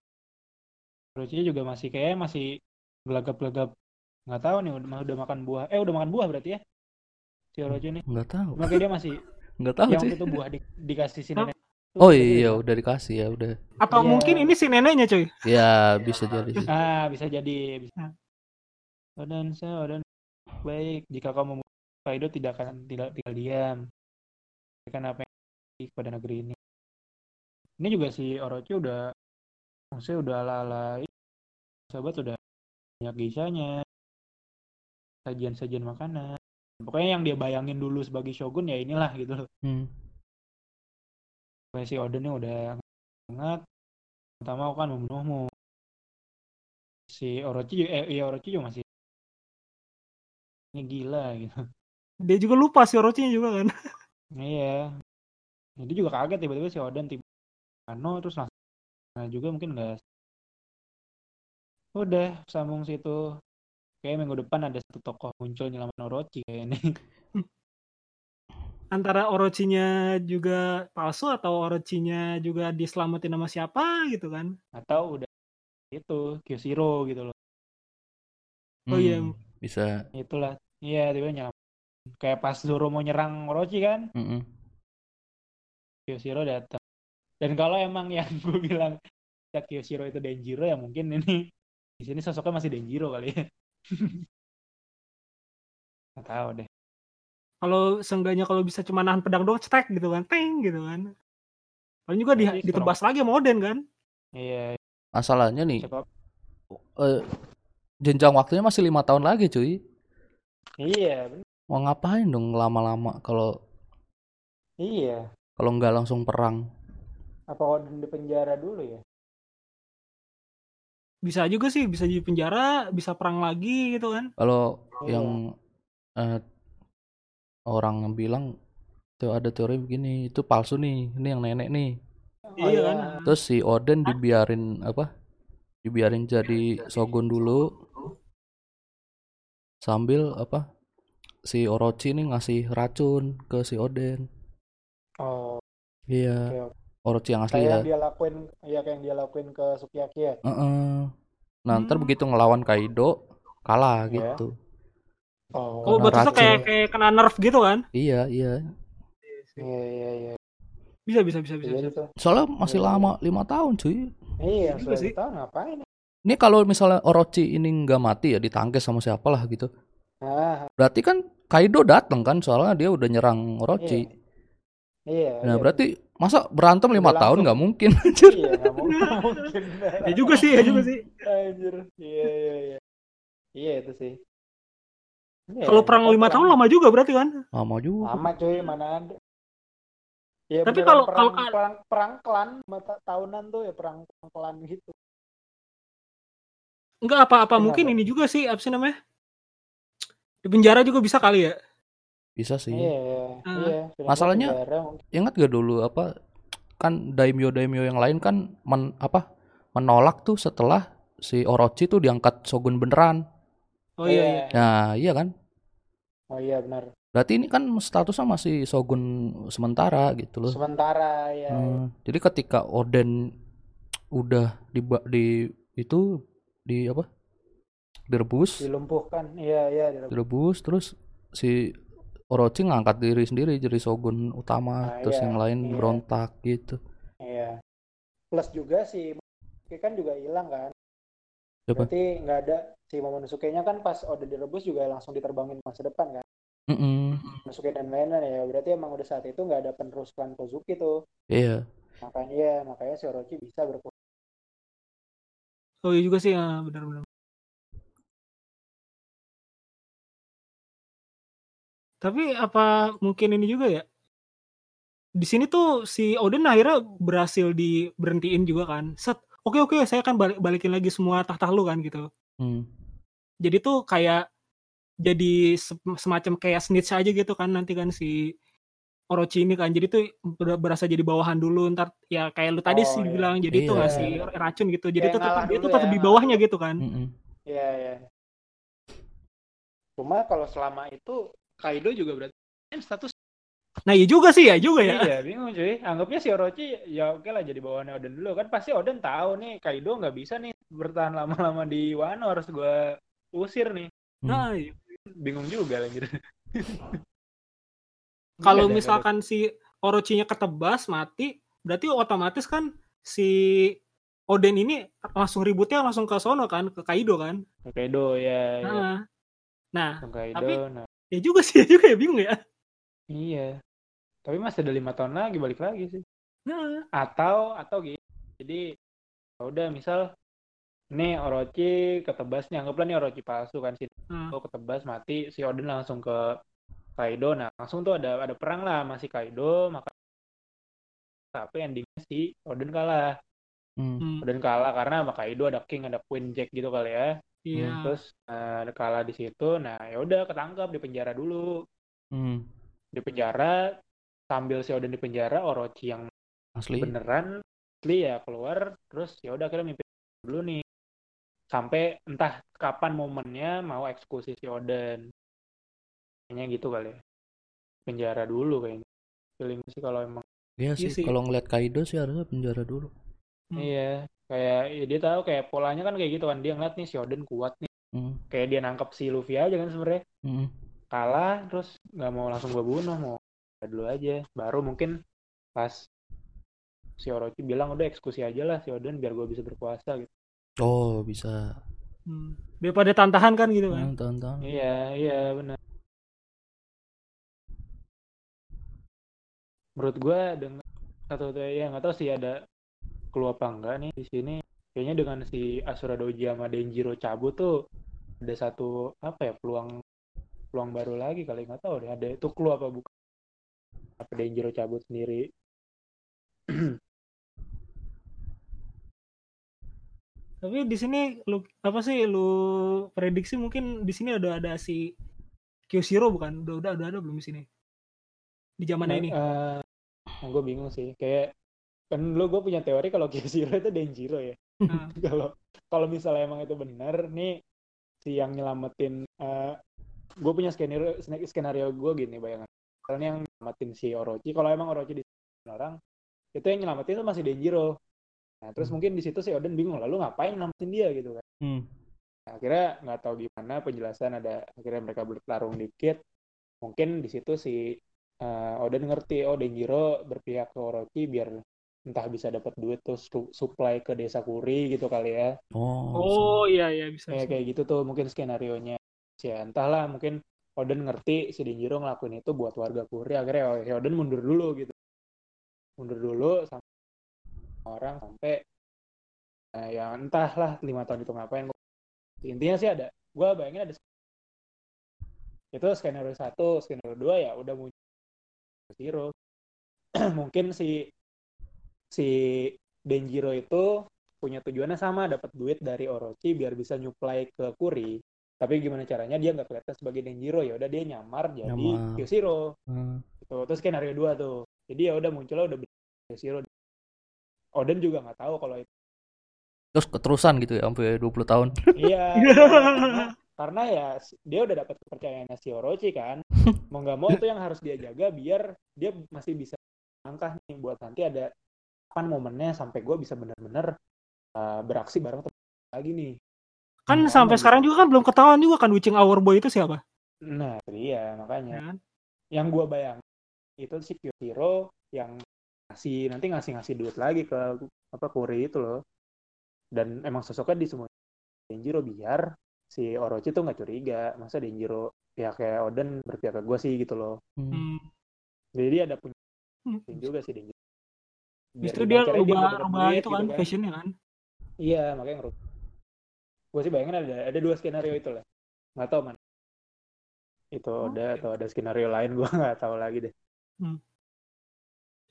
Orochi juga masih kayak masih gelagap-gelagap. Nggak tahu nih udah, udah makan buah. Eh udah makan buah berarti ya? Si Orochi nih Nggak tahu. makanya dia masih Nggak tahu yang sih. itu buah di- dikasih si nenek Oh iya, gitu. udah dikasih ya, udah. Atau Iya. mungkin ini si neneknya cuy. Ya, bisa jadi sih. Ah, bisa jadi. Bisa. Hmm. Oden, saya Oden baik. Jika kau membunuh Kaido tidak akan tidak tinggal diam. Kan apa yang terjadi kepada negeri ini. Ini juga si Orochi udah maksudnya udah ala-ala sahabat udah banyak gisanya. Sajian-sajian makanan. Pokoknya yang dia bayangin dulu sebagai shogun ya inilah gitu loh. Hmm. Si Oden ini udah sangat pertama aku kan membunuhmu. Si Orochi eh iya Orochi juga masih ini gila gitu. Dia juga lupa si Orochinya juga kan. Iya. Jadi juga kaget tiba-tiba si Oden tiba Ano terus langsung nah juga mungkin enggak udah sambung situ kayak minggu depan ada satu tokoh muncul nyelamatin Orochi kayaknya (laughs) Antara Orochinya juga palsu atau Orochinya juga diselamatin sama siapa gitu kan. atau udah itu Kyoshiro gitu loh Oh iya. Hmm, Bisa. itulah iya tiba nyelam kayak pas Zoro mau nyerang Orochi kan Mm-mm. Kyoshiro datang dan kalau emang (laughs) yang gue bilang ya Kyoshiro itu Denjiro ya mungkin ini di sini sosoknya masih Denjiro kali ya (laughs) nggak tahu deh Kalau seenggaknya kalau bisa cuma nahan pedang doang cetek gitu kan. Teng gitu kan. Paling juga di, Jadi ditebas lagi sama Oden kan. iya Masalahnya nih, siapa eh, jenjang waktunya masih lima tahun lagi cuy. iya bener. Mau ngapain dong lama-lama kalau iya kalau nggak langsung perang? apa Odin di penjara dulu ya Bisa juga sih, bisa di penjara, bisa perang lagi gitu kan. Kalau Iya. yang eh, orang yang bilang tuh ada teori begini, itu palsu nih, ini yang nenek nih. Oh, Iya kan? Terus si Oden dibiarin apa? Dibiarin jadi shogun dulu sambil apa? Si Orochi nih ngasih racun ke si Oden. oh Iya, oke. Orochi yang asli kayak ya. yang dia lakuin ya kayak yang dia lakuin ke Sukiyaki ya Heeh. Nah, ntar Hmm. begitu ngelawan Kaido kalah Iya. gitu. oh Oh, racun. kayak kayak kena nerf gitu kan. Iya, iya. iya iya iya Bisa, bisa, bisa, bisa. jadi bisa. tuh Soalnya masih Iya. lama, lima tahun cuy. iya sudah sih. tahu ngapain Ini kalau misalnya Orochi ini nggak mati ya ditangkis sama siapa lah gitu. ah Berarti kan Kaido datang kan soalnya dia udah nyerang Orochi. iya Nah iya. berarti masa berantem lima tahun nggak mungkin? iya nggak mungkin (laughs) (laughs) Ya juga sih, ya juga sih. Anjir. Iya iya iya. Iya itu sih. Iya, Kalau perang lima tahun lama juga berarti kan. Lama juga. Lama cuy, mana ada. Ya, Tapi kalau- perang, kalau- perang, perang klan mata tahunan tuh ya perang, perang klan gitu. Enggak apa-apa Kenapa? mungkin ini juga sih apa sih namanya? Di penjara juga bisa kali ya. Bisa sih. Iya iya. Ah. iya. Masalahnya-. Ingat gak dulu apa kan daimyo daimyo yang lain kan men, apa menolak tuh setelah si Orochi tuh diangkat shogun beneran. Oh iya iya. Nah iya kan. Oh iya benar. Berarti ini kan statusnya masih shogun sementara gitu loh. Sementara ya. Hmm, jadi ketika Oden udah di, di itu di apa direbus Dilumpuhkan. Iya iya. direbus. direbus terus si Orochi ngangkat diri sendiri jadi shogun utama Nah, terus iya, yang lain iya. berontak gitu Iya. Plus juga si Momonosuke kan juga hilang kan. Siapa? Berarti nggak ada si Momonosuke-nya kan pas udah direbus juga langsung diterbangin masa depan kan. Mm-mm. Momonosuke dan lain-lain ya. Berarti emang udah saat itu nggak ada penerus klan Kozuki tuh. iya Makanya ya, makanya si Orochi bisa berkuasa. Oh iya juga sih, ya, benar-benar. Tapi apa mungkin ini juga ya? di sini tuh si Odin akhirnya berhasil diberhentiin juga kan. Set, oke oke saya akan balik balikin lagi semua tahta lu kan gitu. Hmm. Jadi tuh kayak jadi se- semacam kayak snitch aja gitu kan nanti kan si Orochi ini kan. Jadi tuh ber- berasa jadi bawahan dulu ntar ya kayak lu tadi Oh, sih iya. bilang jadi tuh Iya. ngasih racun gitu. Jadi Kayak tuh tetap dia tuh tetap ya, di bawahnya gitu kan. Iya, iya. Cuma kalau selama itu Kaido juga berarti kan status Nah iya juga sih ya juga ya. Iya, bingung cuy. Anggapnya si Orochi ya oke lah jadi bawahannya Oden dulu kan pasti Oden tahu nih Kaido nggak bisa nih bertahan lama-lama di Wano harus gua usir nih. Nah, iya. Bingung juga anjir. (laughs) kalau Nggak ada- misalkan si Orochinya ketebas mati, berarti otomatis kan si Oden ini langsung ributnya langsung ke sono kan, ke Kaido kan. ada. Kaido ya, ya. Nah, nah Langsung Kaido. tapi- nah, ya juga sih, (laughs) ya juga ya bingung ya. iya. Tapi masih ada lima tahun lagi balik lagi sih. Nah, Atau atau gitu. Jadi ya udah misal nih Orochi ketebas nih anggaplah nih Orochi palsu kan si nah. Kaido ketebas mati si Odin langsung ke Kaido nah langsung tuh ada ada perang lah masih Kaido maka tapi endingnya si Odin kalah Hmm. Hmm, Odin kalah karena sama Kaido ada King ada Queen Jack gitu kali ya iya. terus eh, ada kalah di situ nah ya udah ketangkap di penjara dulu Hmm. di penjara sambil si Odin di penjara Orochi yang Asli. beneran asli ya keluar terus ya udah kita mimpi dulu nih sampai entah kapan momennya mau eksekusi si Oden kayaknya gitu kali ya penjara dulu kayaknya feeling sih kalau emang Iya Iya sih, sih. kalau ngeliat Kaido sih harusnya penjara dulu. Hmm. iya kayak ya dia tahu kayak polanya kan kayak gitu kan dia ngeliat nih si Oden kuat nih Hmm. kayak dia nangkep si Luffy aja kan sebenarnya Hmm. kalah terus nggak mau langsung gua bunuh mau dulu aja baru mungkin pas si Orochi bilang udah eksekusi aja lah si Oden biar gua bisa berkuasa gitu Oh bisa. Hmm. Daripada tantahan kan gitu kan. Hmm. Iya, iya benar. Menurut gua dengan satu ya nggak tahu sih ada clue apa enggak nih di sini. Kayaknya dengan si Asura Doji sama Denjiro cabut tuh ada satu apa ya peluang peluang baru lagi kali nggak tahu deh ada itu clue apa bukan apa Denjiro cabut sendiri (clears throat) Tapi di sini lu apa sih lu prediksi mungkin di sini ada ada si Kyoshiro bukan? Udah udah udah ada belum di sini? Di zaman Nah, ini. eh, gue bingung sih kayak kan lu gue punya teori kalau Kyushiro itu Denjiro ya. Nah, (laughs) kalau kalau misalnya emang itu benar nih si yang nyelamatin eh gue punya skenario skenario gue gini bayangan. Karena yang nyelamatin si Orochi kalau emang Orochi di orang itu yang nyelamatin itu masih Denjiro. Nah terus mungkin di situ si Oden bingung lalu ngapain nyelamatin dia? Gitu kan. Hmm. Nah, akhirnya nggak tahu gimana penjelasan ada akhirnya mereka bertarung dikit. Mungkin di situ si eh, Oden ngerti oh Denjiro berpihak ke Orochi biar entah bisa dapat duit terus su- supply ke desa Kuri gitu kali ya Oh. oh iya iya bisa. kayak bisa. kayak gitu tuh mungkin skenario nya ya entahlah mungkin Oden ngerti si Denjiro ngelakuin itu buat warga Kuri akhirnya oh, si Oden mundur dulu gitu mundur dulu sampai orang sampai nah, ya entahlah lima tahun itu ngapain intinya sih ada gue bayangin ada (clears throat) itu skenario satu skenario dua ya udah muncul Zero (clears throat) mungkin si si Denjiro itu punya tujuannya sama dapat duit dari Orochi biar bisa nyuplai ke Kuri. Tapi gimana caranya dia nggak kelihatan sebagai Denjiro? Ya udah dia nyamar jadi Nyamar. Kyushiro Hmm. gitu. Terus skenario dua tuh. Jadi ya udah munculnya udah bener Kyushiro Oden juga nggak tahu kalau itu. Terus keterusan gitu ya sampai 20 tahun. (laughs) iya karena, karena ya dia udah dapat kepercayaannya si Orochi kan. (laughs) Mau nggak mau itu yang harus dia jaga biar dia masih bisa langkah nih. Buat nanti ada kapan momennya sampai gue bisa bener-bener uh, beraksi bareng temen lagi nih Kan Hmm, sampai sekarang juga kan belum ketahuan juga kan Witching Hour Boy itu siapa? nah dia makanya Ya kan? yang gue bayang itu si Kyuhiro yang ngasih nanti ngasih ngasih duit lagi ke apa Kuri itu loh dan emang sosoknya di semua Denjiro biar si Orochi tuh nggak curiga masa Denjiro pihak kayak Oden berpihak ke gue sih gitu loh Hmm. Jadi dia ada punya Hmm. juga sih Denjiro Justru dia rubah rubah itu kan gitu fashionnya kan. iya makanya ngerubah gue sih bayangin ada ada dua skenario itu lah nggak tahu mana itu ada Oke. atau ada skenario lain gue (laughs) nggak tahu lagi deh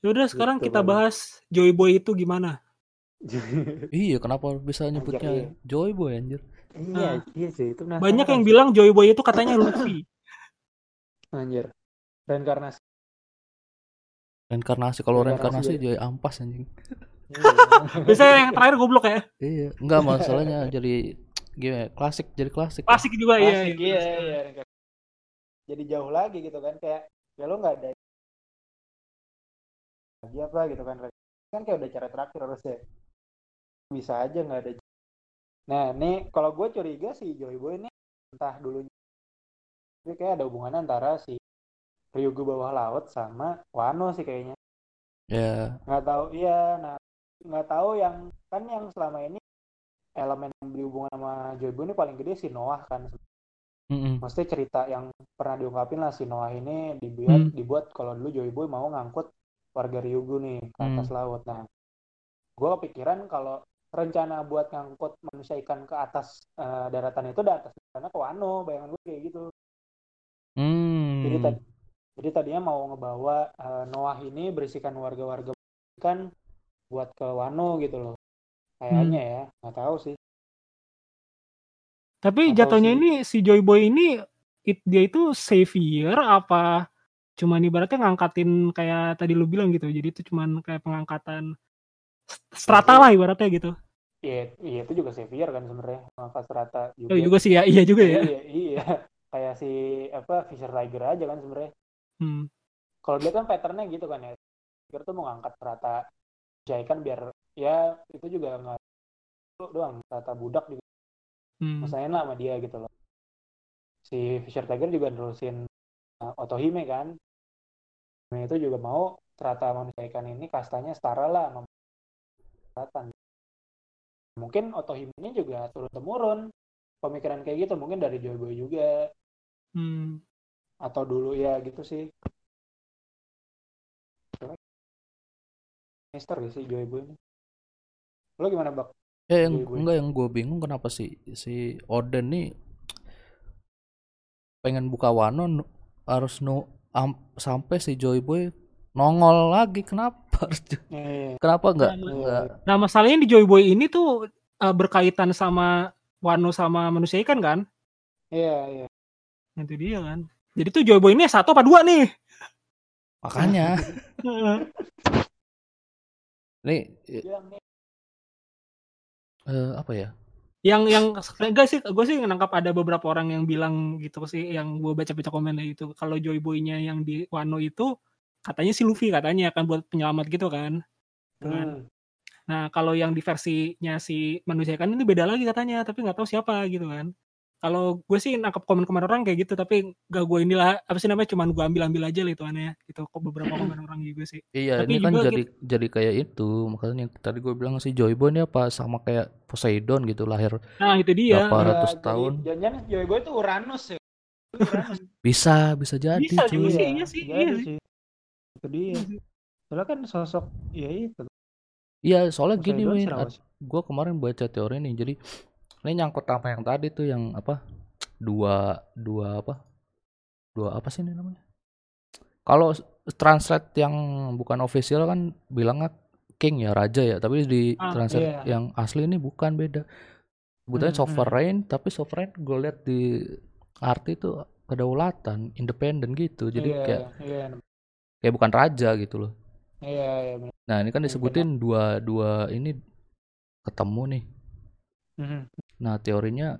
Yaudah sekarang Gitu, kita Bang. bahas Joy Boy itu gimana? (laughs) Iya, kenapa bisa iya. nyebutnya Joy Boy anjir? iya, iya sih itu Banyak yang bilang Joy Boy itu katanya Luffy. (laughs) anjir. Reinkarnasi. Reinkarnasi kalau Reinkarnasi reinkarnasi Joy ampas anjing. Iya. Biasanya yang terakhir goblok ya. Iya, enggak masalahnya jadi gimana? Klasik jadi klasik. Klasik juga iya. Klasik, iya. iya, iya, reinkarnasi. Jadi jauh lagi gitu kan kayak ya lo nggak ada lagi apa gitu kan kan kayak udah cara terakhir harusnya bisa aja nggak ada nah nih kalau gue curiga si Joy Boy ini entah dulunya ini kayak ada hubungan antara si Ryugu bawah laut sama Wano sih kayaknya Ya, nggak tahu iya nah nggak tahu yang kan yang selama ini elemen yang berhubungan sama Joy Boy ini paling gede si Noah kan mm-mm. maksudnya cerita yang pernah diungkapin lah si Noah ini dibuat Hmm. dibuat kalau dulu Joy Boy mau ngangkut warga Ryugu nih ke atas laut nah gue kepikiran kalau rencana buat ngangkut manusia ikan ke atas eh, daratan itu udah atas karena ke Wano bayangan gue kayak gitu Hmm. jadi tadi jadi tadinya mau ngebawa eh, Noah ini berisikan warga-warga ikan buat ke Wano gitu loh kayaknya ya nggak tahu sih Tapi Atau jatuhnya si- ini si Joy Boy ini it- dia itu savior apa cuman ibaratnya ngangkatin kayak tadi lu bilang gitu. Jadi itu cuman kayak pengangkatan strata lah ibaratnya gitu. Iya, iya itu juga Xavier kan sebenarnya ngangkat serata juga. Oh, juga sih ya, iya juga ya. Iya, iya. Kayak si apa Fisher Tiger aja kan sebenarnya. Hmm. Kalau dia kan patternnya gitu kan ya. Tiger tuh mau ngangkat serata Jai kan biar ya itu juga nggak doang serata budak juga Hmm. masain lah sama dia gitu loh. Si Fisher Tiger juga nerusin uh, Otohime kan. Nah, itu juga mau serata manusia ikan ini kastanya setara lah sama. Mungkin Otohime ini juga turun temurun pemikiran kayak gitu mungkin dari Joy Boy juga Hmm. Atau dulu ya gitu sih. Mister sih Joy Boy ini? Lo gimana bak? Eh, yang, Joy Boy. enggak yang gue bingung kenapa sih si Oden nih pengen buka Wano harus nu am- sampai si Joy Boy nongol lagi kenapa harus Eh, kenapa enggak Nah, enggak Nah, masalahnya di Joy Boy ini tuh uh, berkaitan sama Wano sama manusia ikan kan? iya iya. Nah, Itu dia kan. Jadi tuh Joy Boy ini satu apa dua nih? makanya. (laughs) Nih eh, eh, apa ya? Yang yang enggak sih gue sih nangkap ada beberapa orang yang bilang gitu sih yang gue baca baca komennya itu. Kalau Joy Boy-nya yang di Wano itu katanya si Luffy katanya akan buat penyelamat gitu kan. Gitu kan. hmm, nah kalau yang di versinya si manusia kan ini beda lagi katanya tapi nggak tahu siapa gitu kan kalau gue sih nangkap komen-komen orang kayak gitu tapi gak gue inilah apa sih namanya cuman gue ambil-ambil aja lah itu aneh gitu kok beberapa (clears throat) komen orang juga sih iya Tapi ini kan jadi jadi kayak itu makanya yang tadi gue bilang si Joy Boy ini apa sama kayak Poseidon gitu lahir nah itu dia Berapa ya, ratus jadi- tahun. Jangan-jangan Joy Boy itu Uranus ya. Uranus. (laughs) bisa bisa jadi Bisa cuy. juga sih, iya sih, jadi iya sih. Itu dia. Soalnya kan sosok ya itu. iya soalnya gini Poseidon Win Sirawas. gue kemarin baca teori nih jadi ini nyangkut sama yang tadi tuh yang apa? Dua dua apa? Dua apa sih ini namanya? Kalau translate yang bukan official kan bilangnya king ya raja ya tapi di Ah, translate iya. yang asli ini bukan beda. Sebetulnya Hmm, hmm. sovereign tapi sovereign gue lihat di arti itu kedaulatan independen gitu. Jadi iya, kayak iya, kayak bukan raja gitu loh. Iya, iya, nah ini kan Mungkin disebutin dua dua ini ketemu nih Mhm. Nah teorinya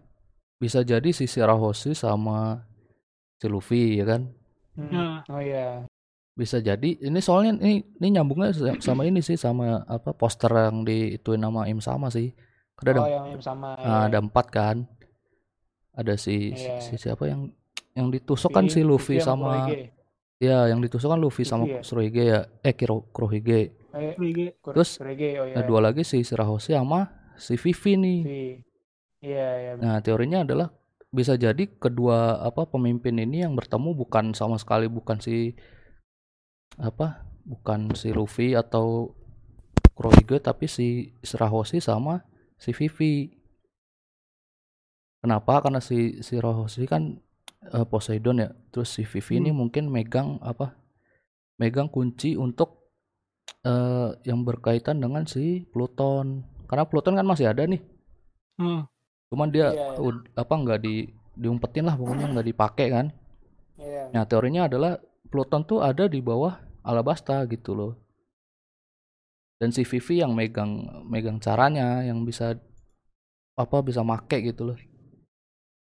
bisa jadi si Shirahoshi sama si Luffy ya kan. Nah. Oh iya. bisa jadi ini soalnya ini ini nyambungnya sa- sama ini sih sama apa poster yang diituin nama Im sama sih Karena ada Oh yang yang sama. nah, iya. ada empat kan ada si, si- Iya. si siapa yang yang ditusuk kan si Luffy sama ya yang ditusuk kan Luffy sama Luffy ya? Kurohige ya eh Kiro Kurohige Eh, Terus, Kurohige, oh iya. nah dua lagi si Shirahoshi sama si Vivi nih. Iya, iya. Nah, teorinya adalah bisa jadi kedua apa pemimpin ini yang bertemu bukan sama sekali bukan si apa? Bukan si Luffy atau Kurohige tapi si Shirahoshi sama si Vivi. Kenapa? Karena si si kan eh, Poseidon ya. Terus si Vivi ini Hmm. mungkin megang apa? Megang kunci untuk eh yang berkaitan dengan si Pluton. Karena Pluton kan masih ada nih. Hmm. Cuman dia iya. ud- apa nggak di diumpetin lah pokoknya nggak dipakai kan. Iya. Nah, teorinya adalah Pluton tuh ada di bawah Alabasta gitu loh. Dan si Vivi yang megang megang caranya yang bisa apa bisa make gitu loh.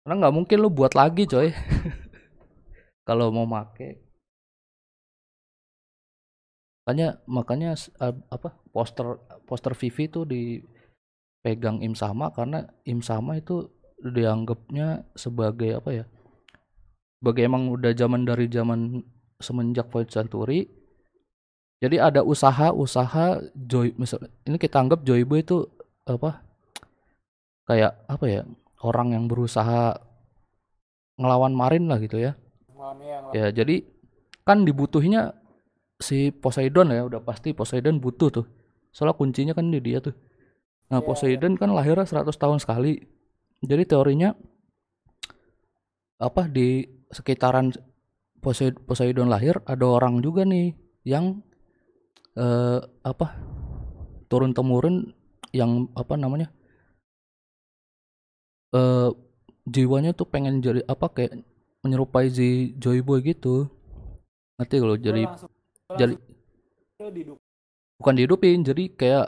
Karena nggak mungkin lu buat lagi coy. (laughs) Kalau mau make. Makanya makanya apa poster poster Vivi tuh dipegang Im Sama karena Im Sama itu dianggapnya sebagai apa ya? Sebagai emang udah zaman dari zaman semenjak Void Century. Jadi ada usaha-usaha Joy misal ini kita anggap Joyboy itu apa? Kayak apa ya? Orang yang berusaha ngelawan Marin lah gitu ya. Iya. Ya, jadi kan dibutuhnya si Poseidon ya, udah pasti Poseidon butuh tuh. Soalnya kuncinya kan di dia tuh. Nah, Iya, Poseidon kan lahirnya 100 tahun sekali. Jadi teorinya apa di sekitaran Posei- Poseidon lahir ada orang juga nih yang eh apa turun temurun yang apa namanya eh jiwanya tuh pengen jadi apa kayak menyerupai si Joy Boy gitu. Ngerti kalau jadi langsung- jadi langsung bukan dihidupin jadi kayak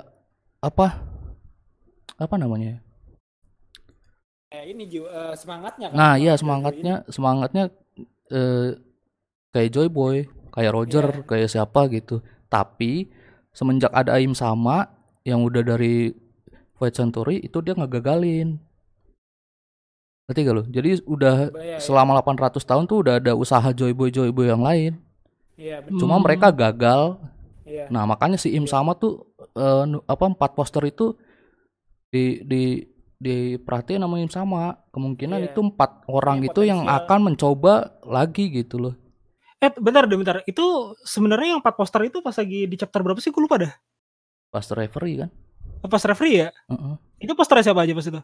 apa apa namanya eh, ini jiwa eh, semangatnya kan. nah iya Semangat semangatnya semangatnya eh, kayak Joy Boy kayak Roger Iya. kayak siapa gitu tapi semenjak ada Aim sama yang udah dari Void Century itu dia ngegagalin ngerti gak lo jadi udah Iya, iya. selama 800 tahun tuh udah ada usaha Joy Boy Joy Boy yang lain Iya, betul. cuma Hmm. mereka gagal Iya. Nah, makanya si Im sama tuh eh, nu- apa empat poster itu di di diperhatiin sama Im sama. Kemungkinan Iya. itu empat orang Iya, itu yang potensial. akan mencoba lagi gitu loh. Eh, bentar deh, bentar. Itu sebenarnya yang empat poster itu pas lagi di chapter berapa sih? Gue lupa dah. Pas referee kan. Pas referee ya? Heeh. Itu posternya siapa aja pas itu?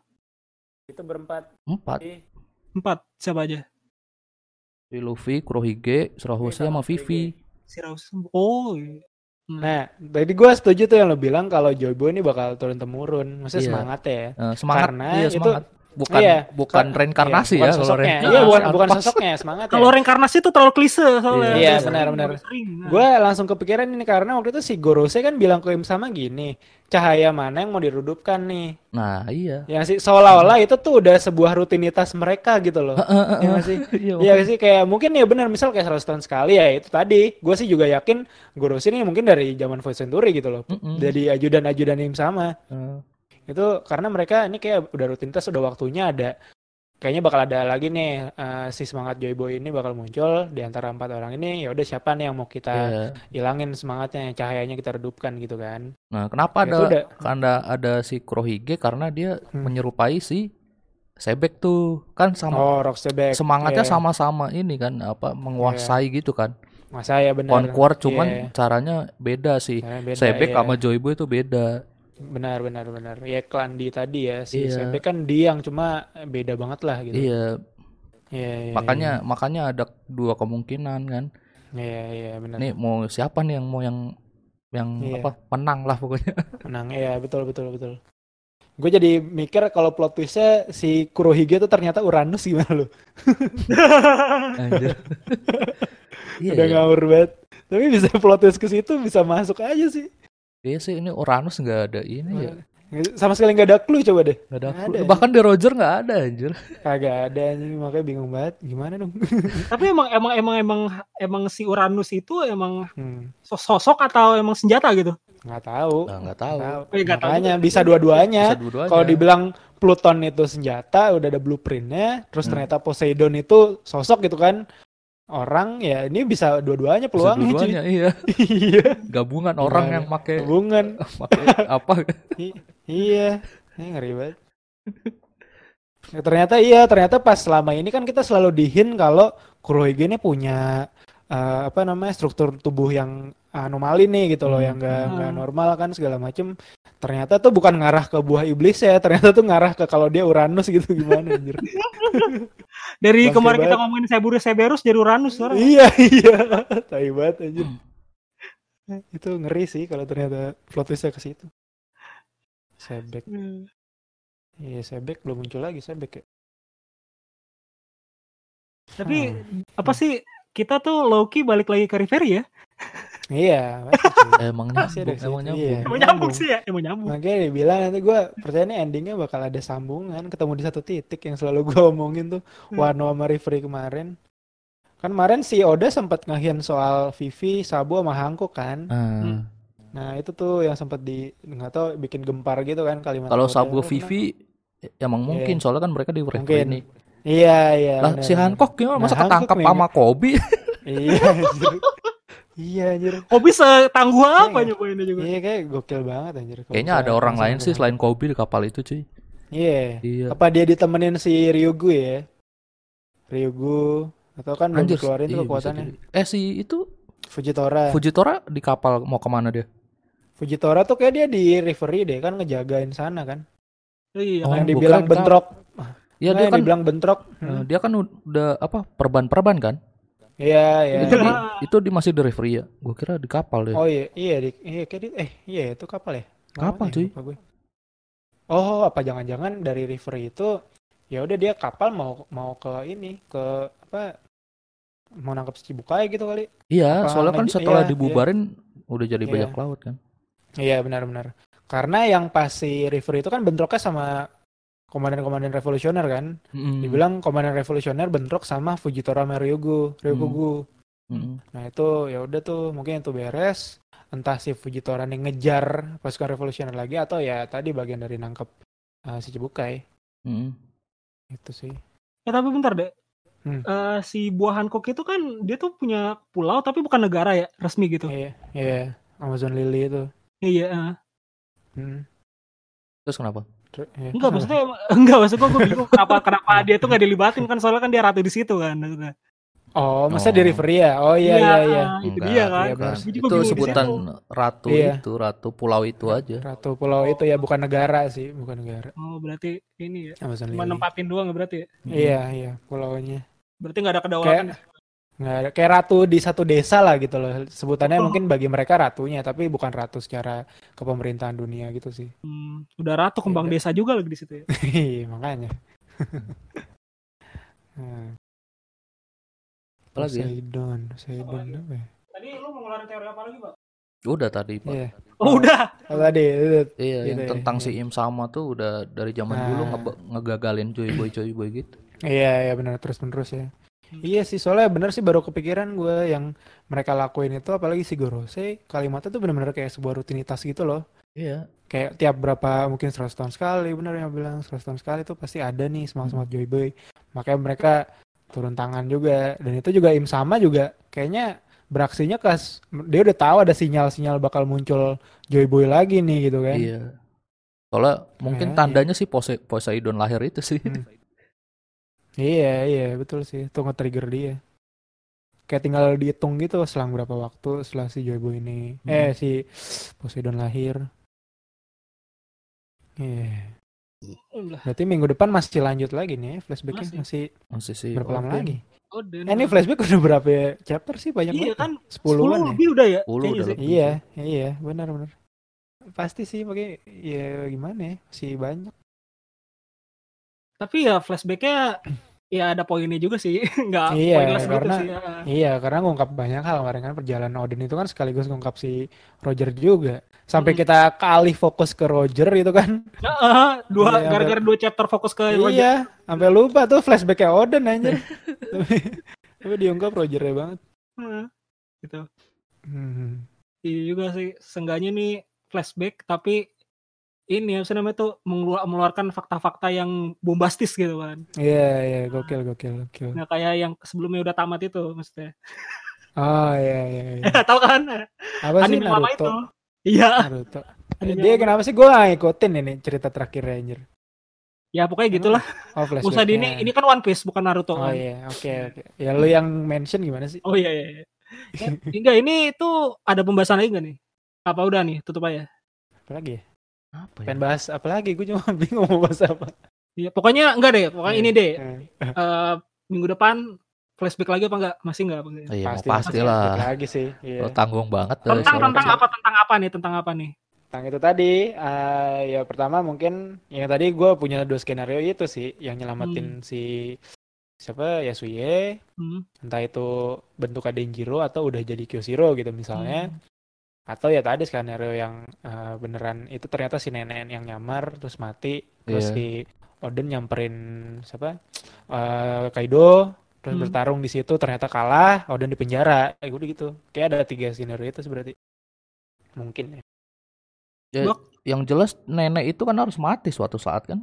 Itu berempat. Empat. Empat. Siapa aja? Si Luffy, Kurohige, Surahose Iya, sama Vivi. Si Raus. Oh, iya. Nah, tadi gue setuju tuh yang lo bilang kalau Joyboy ini bakal turun temurun. Maksudnya Iya. semangat ya. Eh, semangat Karena iya itu- semangat. Bukan iya, bukan Ka- reinkarnasi iya, ya bukan kalau sosoknya. reinkarnasi. Iya, bukan bukan sosoknya, semangat ya. Kalau reinkarnasi itu terlalu klise soalnya. Iya, benar, benar. Gue langsung kepikiran ini karena waktu itu si Gorose kan bilang ke Im sama gini, cahaya mana yang mau dirudupkan nih? Nah, iya. Yang sih seolah-olah itu tuh udah sebuah rutinitas mereka gitu loh. Iya nggak sih? (laughs) Iya, Iya sih kayak mungkin ya benar misal kayak 100 tahun sekali ya itu tadi. Gue sih juga yakin Gorose ini mungkin dari zaman Void Century gitu loh. Mm-mm. Jadi ajudan-ajudan Im sama. Itu karena mereka ini kayak udah rutinitas udah waktunya ada. Kayaknya bakal ada lagi nih eh, si semangat Joyboy ini bakal muncul di antara empat orang ini. Ya udah siapa nih yang mau kita iya. hilangin semangatnya cahayanya kita redupkan gitu kan? Nah, kenapa Ya, ada udah. karena ada si Kurohige? Karena dia Hmm. menyerupai si Sebek tuh. Kan sama oh Rockstebek semangatnya Iya. sama-sama ini kan apa menguasai gitu kan. Masa ya benar. Conquer cuman Iya. caranya beda sih. Caranya beda, Sebek iya. sama Joyboy itu beda benar benar benar. Ya Klandi tadi ya si Iya. Sebek kan diang cuma beda banget lah gitu. Iya. Iya, iya, makanya makanya ada dua kemungkinan kan. Iya iya benar. Nih mau siapa nih yang mau yang yang Iya. apa menang lah pokoknya. (laughs) Menang ya betul betul betul. Gue jadi mikir kalau plot twistnya si Kurohige tuh ternyata Uranus gimana lo (laughs) Anjir. (laughs) iya udah iya. ngawur banget. Tapi bisa plot twist ke situ bisa masuk aja sih Iya sih ini Uranus nggak ada ini ya. Sama sekali nggak ada clue coba deh. Nggak ada, Nggak clue. ada. bahkan di Roger nggak ada anjir. Kagak ada anjing. Makanya bingung banget. Gimana dong? (laughs) Tapi emang emang emang emang emang si Uranus itu emang hmm, sos- sosok atau emang senjata gitu? nggak tahu. Nah, nggak tahu. Nggak tahu. Makanya juga. bisa dua-duanya. Dua-duanya. kalau dibilang Pluton itu senjata udah ada blueprintnya terus Hmm. ternyata Poseidon itu sosok gitu kan orang ya ini bisa dua-duanya Bisa peluangnya cuy. dua-duanya, iya. (laughs) Iya. Gabungan orang yang hubungan make (laughs) apa? I- iya. Ini ngeri banget. Ya, ternyata iya ternyata pas selama ini kan kita selalu dihin kalau Kurohige ini punya eh, apa namanya struktur tubuh yang anomali nih gitu loh Hmm. yang nggak Hmm. nggak normal kan segala macem ternyata tuh bukan ngarah ke buah iblis ya ternyata tuh ngarah ke kalau dia Uranus gitu gimana anjir (laughs) Dari Pasti kemarin kita ngomongin Severus Severus jadi Uranus sekarang. iya (laughs) iya tai banget anjir itu ngeri sih kalau ternyata plot twistnya ke situ. Sebek. Hmm. Iya, Sebek belum muncul lagi Sebek ya. Tapi Hmm. apa sih kita tuh Loki balik lagi ke Riveri ya? (laughs) Iya. (laughs) Emang nyambung, sih emang itu, nyambung. iya. Emang Nyambung. sih ya, emang nyambung. Makanya dia bilang nanti gue percaya nih endingnya bakal ada sambungan ketemu di satu titik yang selalu gue (laughs) omongin tuh Hmm. Wano sama Referee kemarin. Kan kemarin si Oda sempat ngahian soal Vivi, Sabo sama Hanko kan. Ah, Nah itu tuh yang sempat di nggak tahu bikin gempar gitu kan kalimat. kalau Kenapa? Vivi emang mungkin soalnya kan mereka di Mungkin. nih. Iya iya. Lah si. Hancock gimana Nah, masa ketangkap sama Kobe? Iya. (laughs) anjir. iya anjir. Kok bisa tangguh apa Iya. nyobainnya juga? Iya kayak gokil banget anjir. Kayaknya ada orang lain sih selain Kobe di kapal itu cuy. Iya. Iya. Apa dia ditemenin si Ryugu ya? Ryugu atau kan belum Anjir, dikeluarin tuh iya, bisa kekuatannya. jadi. Eh si itu Fujitora. Fujitora di kapal mau ke mana dia? Fujitora tuh kayak dia di referee deh kan ngejagain sana kan. Iya Oh, kan. yang dibilang bentrok. Iya Nah, dia yang kan dibilang bentrok. eh, Hmm. dia kan udah apa perban-perban kan? Iya, iya. Itu di, Iya. itu di masih di referee ya. Gue kira di kapal deh. Oh iya, iya, di, iya kayak di, eh iya itu kapal ya? Kapal, Mana ya? cuy. Gue. Oh, apa jangan-jangan dari referee itu ya udah dia kapal mau mau ke ini ke apa mau nangkep si Cibukai gitu kali. Iya, Apa soalnya kan setelah iya, dibubarin udah jadi Iya. bajak laut kan. Iya benar-benar. Karena yang pas si referee itu kan bentroknya sama komandan-komandan revolusioner kan. Mm. Dibilang komandan revolusioner bentrok sama Fujitora sama Ryugu, Ryugugu. Mm. Nah itu ya udah tuh mungkin itu beres. Entah si Fujitora nih ngejar pasukan revolusioner lagi atau ya tadi bagian dari nangkep uh, si Cibukai. Mm. Itu sih. Ya tapi bentar deh. Hmm. Eh, si buah Hancock itu kan dia tuh punya pulau tapi bukan negara ya resmi gitu. Iya, iya. Amazon Lily itu. Iya. eh. Hmm. Terus kenapa? Ter- iya. Enggak maksudnya (laughs) enggak maksud gua gue bingung kenapa kenapa dia tuh nggak dilibatin kan soalnya kan dia ratu di situ kan. maksudnya. Oh, masa Oh. di referee ya? Oh iya iya iya. Itu Enggak, dia kan. iya. Gua juga Itu sebutan ratu Iya. itu, ratu pulau itu aja. Ratu Pulau itu ya bukan negara sih, bukan negara. Oh berarti ini ya. Amazon Cuma nempatin doang ya berarti ya. Iya iya pulaunya. Berarti nggak ada kedaulatan. Kayak nggak ada kayak ratu di satu desa lah gitu loh. Sebutannya Oh. mungkin bagi mereka ratunya, tapi bukan ratu secara kepemerintahan dunia gitu sih. Hmm, udah ratu kembang Beda. desa juga lagi di situ ya. (laughs) Iya, makanya. (laughs) Hmm. Apalagi ya? Poseidon, Poseidon apa ya? Tadi lu mau ngeluarin teori apa lagi, Pak? Udah tadi, Pak. Iya. Oh, udah. Oh, tadi. Iya, yang Gitu ya, tentang iya. si Im sama tuh udah dari zaman Nah. dulu ngebe- ngegagalin Joy Boy Joy Boy gitu. Iya, iya benar terus menerus ya. Hmm. Iya sih, soalnya bener sih baru kepikiran gue yang mereka lakuin itu apalagi si Gorose kalimatnya tuh bener-bener kayak sebuah rutinitas gitu loh. Iya. Kayak tiap berapa mungkin 100 tahun sekali, bener yang bilang 100 tahun sekali tuh pasti ada nih semangat-semangat Joy Boy. Makanya mereka turun tangan juga dan itu juga Im sama juga kayaknya beraksinya kas dia udah tahu ada sinyal-sinyal bakal muncul Joy Boy lagi nih gitu kan. Iya. Soalnya mungkin Kayaknya. tandanya sih Pose Poseidon lahir itu sih. Hmm. Iya, iya, betul sih. Itu nge-trigger dia. Kayak tinggal dihitung gitu selang berapa waktu setelah si Joy Boy ini. Hmm. Eh, si Poseidon lahir. Iya. Udah. Berarti minggu depan masih lanjut lagi nih ya, flashbacknya Masih. masih, Masih sih. berapa lama lagi? Oh, Eh, ini flashback udah berapa ya chapter sih? Banyak Iya banget. kan, 10-an 10 ya? lebih udah ya. 10 kayaknya udah sih. Iya, iya, benar-benar. Pasti sih, pakai ya gimana ya? Masih banyak. Tapi ya flashbacknya ya ada poinnya juga sih. (laughs) Nggak Iya, pointless gitu karena- sih. ya. Iya, karena ngungkap banyak hal kemarin kan perjalanan Odin itu kan sekaligus ngungkap si Roger juga. Sampai Hmm. kita kali fokus ke Roger itu kan. Heeh, dua Iya, gara-gara dua chapter fokus ke Roger. iya, sampai lupa tuh flashbacknya Odin aja. (laughs) tapi, tapi diungkap Rogernya banget. Heeh, gitu. Hmm. Iya juga sih, seenggaknya nih flashback tapi ini apa namanya tuh mengelu- mengeluarkan fakta-fakta yang bombastis gitu kan. Iya, iya, gokil, gokil, gokil. Nggak kayak yang sebelumnya udah tamat itu maksudnya. Oh, iya, iya, iya. (laughs) Tahu kan? Apa sih Anime lama itu. Naruto? Iya. Naruto. Anime Dia kenapa sih gue ngikutin ini cerita terakhir Ranger? Ya pokoknya gitulah. Oh, usah di ini ini kan One Piece bukan Naruto Oh kan. iya, oke, oke. Ya lu yang mention gimana sih? Oh iya iya. iya. Ya, enggak ini tuh ada pembahasan lagi nggak nih? Apa udah nih tutup aja? Apa lagi ya? Apa ya? Pengen bahas apa lagi? Gue cuma (laughs) bingung mau bahas apa. Iya, pokoknya enggak deh, pokoknya Iya. ini deh. Eh, eh, minggu depan flashback lagi apa enggak? Masih enggak apa enggak? Iya, mau pasti pastilah. masih lagi sih. Iya. Lo tanggung banget Tentang tentang apa tentang apa nih? Tentang apa nih? Tentang itu tadi, eh, ya pertama mungkin yang tadi gue punya dua skenario itu sih, yang nyelamatin si siapa Yasuye, Hmm. entah itu bentuk Denjiro atau udah jadi Kyoshiro gitu misalnya, Hmm. Atau ya tadi skenario yang eh, beneran itu ternyata si nenek yang nyamar terus mati, terus Iya. si Oden nyamperin siapa Eh, Kaido, terus Hmm. bertarung di situ ternyata kalah, Oden di penjara, kayak udah gitu. Kayak ada tiga skenario itu berarti mungkin ya. Ya, yang jelas nenek itu kan harus mati suatu saat kan?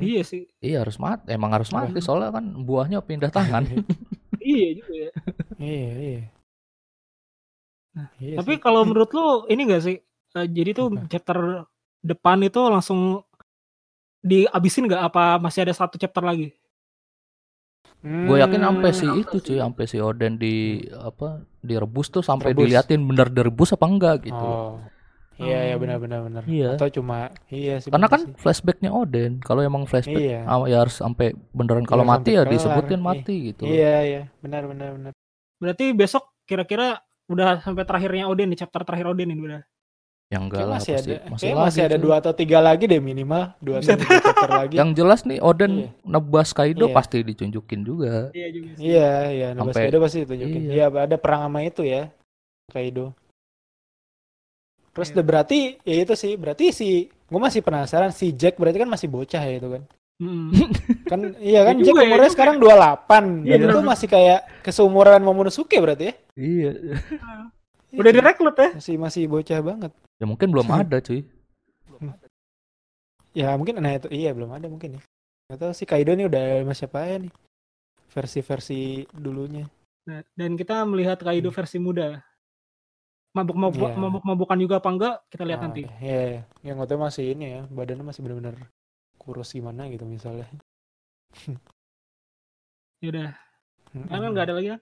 Iya sih. Iya harus mati, emang harus mati Hmm. soalnya kan buahnya pindah tangan. (laughs) iya juga ya. Iya, iya. Iya Tapi kalau menurut lu ini gak sih? eh, jadi tuh Apa? chapter depan itu langsung dihabisin nggak apa masih ada satu chapter lagi? Gue yakin sampai Hmm, si itu cuy, sampai si Oden di apa direbus tuh sampai Rebus. diliatin bener direbus apa enggak gitu. Oh. Iya, iya Hmm. benar benar benar. Iya. Atau cuma iya sih. Karena kan sih. flashbacknya Oden. Kalau emang flashback Iya. ah, ya harus sampai beneran kalau Iya, mati ya kelar. disebutin Iya. mati gitu. Iya, iya, benar benar benar. Berarti besok kira-kira udah sampai terakhirnya Odin nih chapter terakhir Odin ini udah. Yang enggak lah masih pasti ada, masih, masih ada dua atau tiga lagi deh minimal, dua atau tiga chapter lagi. Yang jelas nih Oden Iya. nebas Kaido Iya. pasti ditunjukin juga. Iya juga sih. Iya, iya, Sampai- Kaido pasti ditunjukin. Iya. Iya, ada perang sama itu ya, Kaido. Terus Iya. udah berarti ya itu sih, berarti si gue masih penasaran si Jack berarti kan masih bocah ya itu kan. Kan iya kan Iya Jack ya, umurnya juga. sekarang 28 Iya, dan itu masih kayak keseumuran Momonosuke berarti ya. Iya. (laughs) Udah direkrut ya? Masih masih bocah banget. Ya mungkin belum (laughs) ada cuy. Ya mungkin nah itu iya belum ada mungkin ya. Gak tahu si Kaido nih udah sama siapa ya nih. Versi-versi dulunya. Nah, dan kita melihat Kaido versi muda. Mabuk-mabuk Iya. mabuk-mabukan juga apa enggak kita lihat Ah, nanti. Iya, iya. yang gue masih ini ya, badannya masih benar-benar kurus gimana gitu misalnya. Ya udah. Kan nggak ada lagi kan?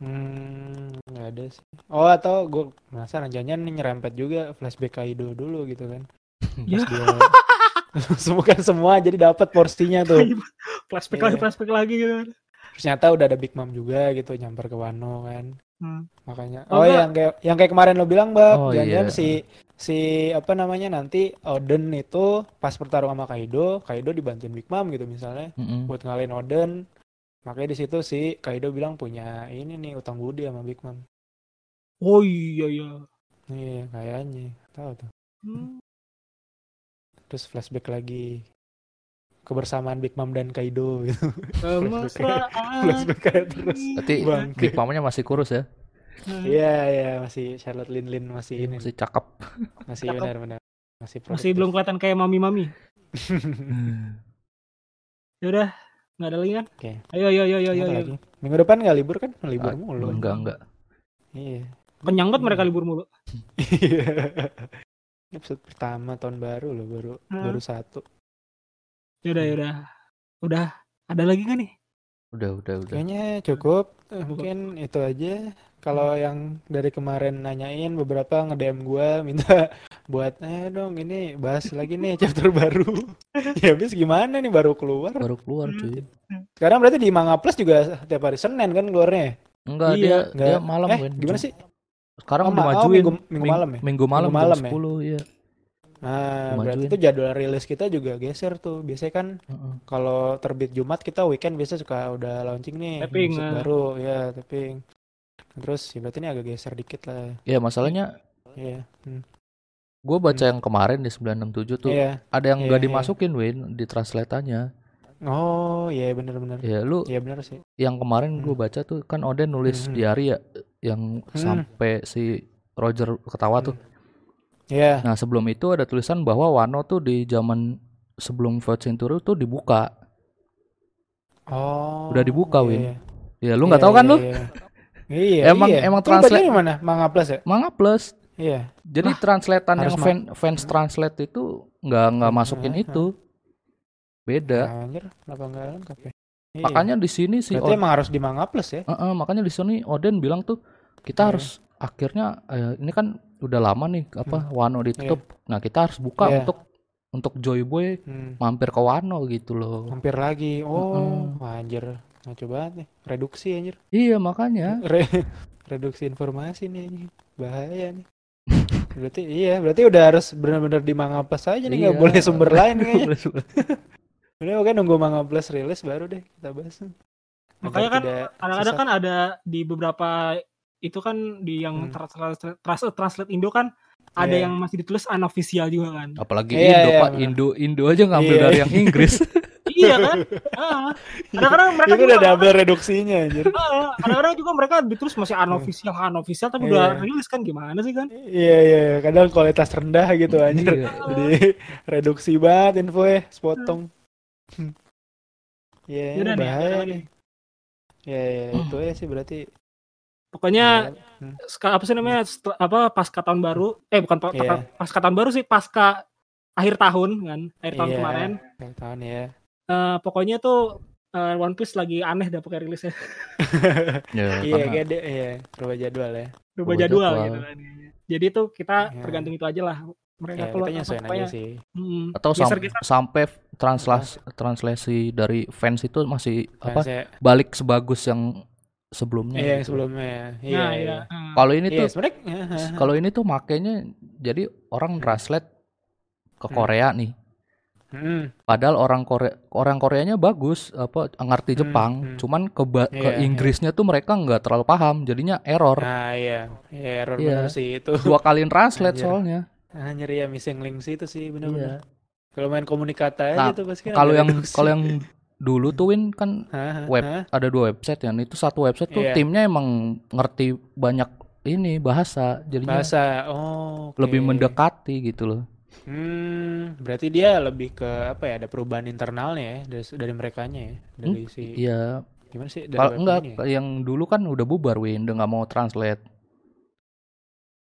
Hmm, nggak ada sih. Oh atau gue penasaran jangan nih nyerempet juga flashback Kaido dulu gitu kan. Ya. Pas dia (laughs) semua semua jadi dapat porsinya tuh. flashback Iya. lagi, flashback lagi gitu. kan. Terus nyata udah ada Big Mom juga gitu nyamper ke Wano kan. Hmm. Makanya Oh, oh, enggak. yang kayak yang kayak kemarin lo bilang, Bab, Oh, jangan iya. si si apa namanya nanti Oden itu pas bertarung sama Kaido, Kaido dibantuin Big Mom gitu misalnya Mm-mm. buat ngalahin Oden. Makanya di situ si Kaido bilang punya ini nih utang budi sama Big Mom. Oh iya iya. Iya, kayaknya. Tahu tuh. Hmm. Terus flashback lagi kebersamaan Big Mom dan Kaido gitu. Flashback kayak terus. Berarti Bangke. Big Mom-nya masih kurus ya. Iya, iya, masih Charlotte Lin Lin masih ini, Masih cakep. masih benar-benar masih Masih belum kelihatan kayak mami-mami. (laughs) Ya udah, nggak ada lagi kan? Oke. Ayo ayo ayo ayo ayo. Minggu depan nggak libur kan? Libur Ah, mulu. Enggak, enggak. Iya. Kenyang banget mereka libur mulu. (laughs) Iya. Episode pertama tahun baru loh, baru Hmm. baru satu. Ya udah ya udah. Udah. Ada lagi nggak nih? Udah, udah, udah. Kayaknya cukup. Eh, Mungkin itu aja. Kalau yang dari kemarin nanyain beberapa nge-DM gua (laughs) minta buat eh dong ini bahas lagi nih chapter (laughs) baru. ya habis gimana nih baru keluar. Baru keluar cuy. Sekarang berarti di Manga Plus juga tiap hari Senin kan keluarnya. Enggak, Iya, dia nggak- dia malam eh, gimana sih? Sekarang Oh, oh, dimajuin. minggu, minggu Ming- malam ya? Minggu malam, Minggu malam jam ya? 10 iya. Nah, berarti itu jadwal rilis kita juga geser tuh. Biasanya kan Heeh. kalau terbit Jumat kita weekend biasa suka udah launching nih Tapping, episode ah. baru ya tapping. Terus ya berarti ini agak geser dikit lah. Ya masalahnya Iya. Hmm. gue baca Hmm. yang kemarin di 967 tuh Iya. ada yang nggak Iya, iya. dimasukin Win di translatannya. Oh, iya bener-bener. Ya lu Iya bener sih. yang kemarin gue Hmm. baca tuh kan Oden nulis Hmm. diary ya yang Hmm. sampai si Roger ketawa tuh. Iya. Nah sebelum itu ada tulisan bahwa Wano tuh di zaman sebelum Fourth Century tuh dibuka. Oh. Udah dibuka, iya, Win. iya. Ya lu nggak tahu kan iya, lu? Iya. Iya, Emang- iya. emang Lu bacanya translate- mana? Manga Plus ya? Manga Plus. Iya. Jadi translatean harus yang fan, fans translate itu nggak nggak masukin hmm, itu. Beda. Anjir, kenapa enggak lengkap ya? Iya. Makanya di sini si Berarti emang harus di Manga Plus ya? Heeh, makanya di sini Oden bilang tuh kita Iya. harus akhirnya eh, ini kan udah lama nih apa Wano ditutup. Nah, kita harus buka Iya. untuk untuk Joy Boy Hmm. mampir ke Wano gitu loh. Hampir lagi. Oh, wah, anjir. Ngaco banget nih. Reduksi anjir. Iya makanya. Re- (laughs) reduksi informasi nih anjing. Bahaya nih. (laughs) berarti iya, berarti udah harus benar-benar di Manga Plus aja nih, nggak Iya. boleh sumber lain (laughs) kayaknya. Udah oke nunggu Manga Plus rilis baru deh kita bahas. Makanya Agar kan tidak Kadang-kadang kan ada di beberapa itu kan di yang Hmm. translate, translate, translate Indo kan ada Iya. yang masih ditulis unofficial juga kan. Apalagi Iya, Indo iya, Pak, benar. Indo Indo aja ngambil Iya. dari yang Inggris. (laughs) iya kan? Ah. Kadang-kadang mereka itu juga udah double reduksinya anjir. Ah, kadang-kadang juga mereka ditulis masih unofficial, unofficial tapi Iya. udah rilis kan gimana sih kan? Iya iya, iya. kadang kualitas rendah gitu anjir. Iya. Jadi (laughs) reduksi banget info ya, sepotong. Iya, nih, bahaya ada nih. Iya, iya, itu ya sih berarti. Pokoknya Hmm. ska- apa sih namanya apa pasca tahun baru eh bukan pa- Iya. pasca tahun baru sih pasca akhir tahun kan akhir tahun Iya, kemarin akhir tahun ya. Eh, pokoknya tuh eh, One Piece lagi aneh dah pakai rilisnya Ya, (laughs) Iya, kayak dia, iya, berubah jadwal ya. berubah jadwal jadwal. gitu kan jadi tuh kita Iya. tergantung itu aja lah mereka Ya, keluar kita apa, aja sih. hmm, atau sam- geser-geser. sampai translasi translasi dari fans itu masih apa Fansnya, balik sebagus yang sebelumnya. iya, yang gitu. sebelumnya ya. Iya, nah, iya. iya. Kalau ini Iya, tuh sebenarnya (laughs) kalau ini tuh makainya jadi orang translate ke Hmm. Korea nih. Hmm, Padahal orang Korea orang Koreanya bagus apa ngerti Hmm, Jepang, hmm. cuman ke ba- ke Iya. Inggrisnya tuh mereka nggak terlalu paham, jadinya error. Nah, iya. Iya, error Iya. bener sih itu. Dua kali translate Anjir. soalnya. Anjir ya missing link sih itu sih Iya. bener-bener. Kalau main komunikata aja Nah, tuh pasti Kalau yang kalau yang dulu tuh Win kan web ada dua website ya. Itu satu website tuh Iya. timnya emang ngerti banyak ini bahasa, jadinya bahasa. Oh, oke. lebih mendekati gitu loh. Hmm, berarti dia lebih ke apa ya? Ada perubahan internalnya ya dari dari merekanya ya, dari si Iya, gimana sih? Dari kalau enggak ya? yang dulu kan udah bubar Win, udah nggak mau translate.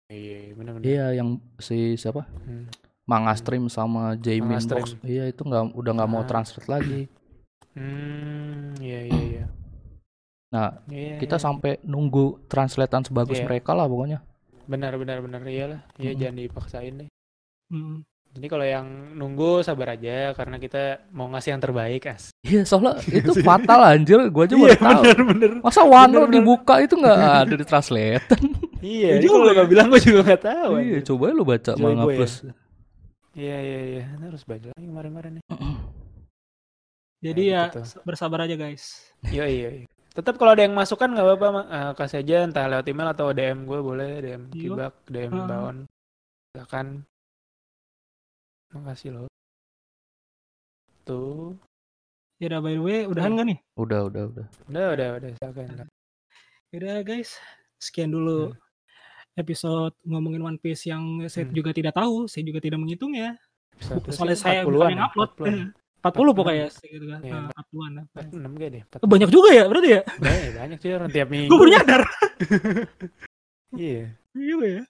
Iya, iya, bener-bener. Iya, yang si siapa? Hmm. Manga Stream sama Manga Box. Iya, itu nggak udah nggak mau Ah. translate lagi. Hmm, iya iya iya. Nah, Iya, kita iya. sampai nunggu translatean sebagus Iya. mereka lah pokoknya. benar benar benar iyalah. Iya, Mm-mm. jangan dipaksain deh. Hmm. Jadi kalau yang nunggu sabar aja karena kita mau ngasih yang terbaik as. Iya, soalnya (laughs) itu fatal anjir, gua aja baru Iya tahu. bener bener. Masa Wano Bener, bener. dibuka itu nggak (laughs) ada di translate? Iya, Iya ini kalau nggak bilang gue juga nggak tahu. iya, coba lu baca Joy Manga ya? Plus. Iya iya iya. Harus baca lagi kemarin-kemarin nih. (clears throat) jadi Ya, ya gitu bersabar aja guys (laughs) Iya iya. iya. Tetap kalau ada yang masukan nggak apa-apa. Eh, kasih aja entah lewat email atau DM gue boleh, DM Iya. Kibak, DM Ah. Baon. Silakan. Makasih loh. Tuh. ya udah by the way udahan nggak nih Udah, udah, udah. Udah udah udah silakan. Yaudah guys, sekian dulu episode ngomongin One Piece yang saya Hmm. juga tidak tahu, saya juga tidak menghitungnya. Episode Soalnya saya 40-an bukan yang ya, upload. (laughs) 40-an. Eh, 40 pokoknya segitu kan. Iya, Ah, 40-an. lah. 46 kayak deh. Eh, Banyak juga ya berarti ya? Banyak, banyak sih orang tiap minggu. Gue baru nyadar. (laughs) Iya. Iya ya.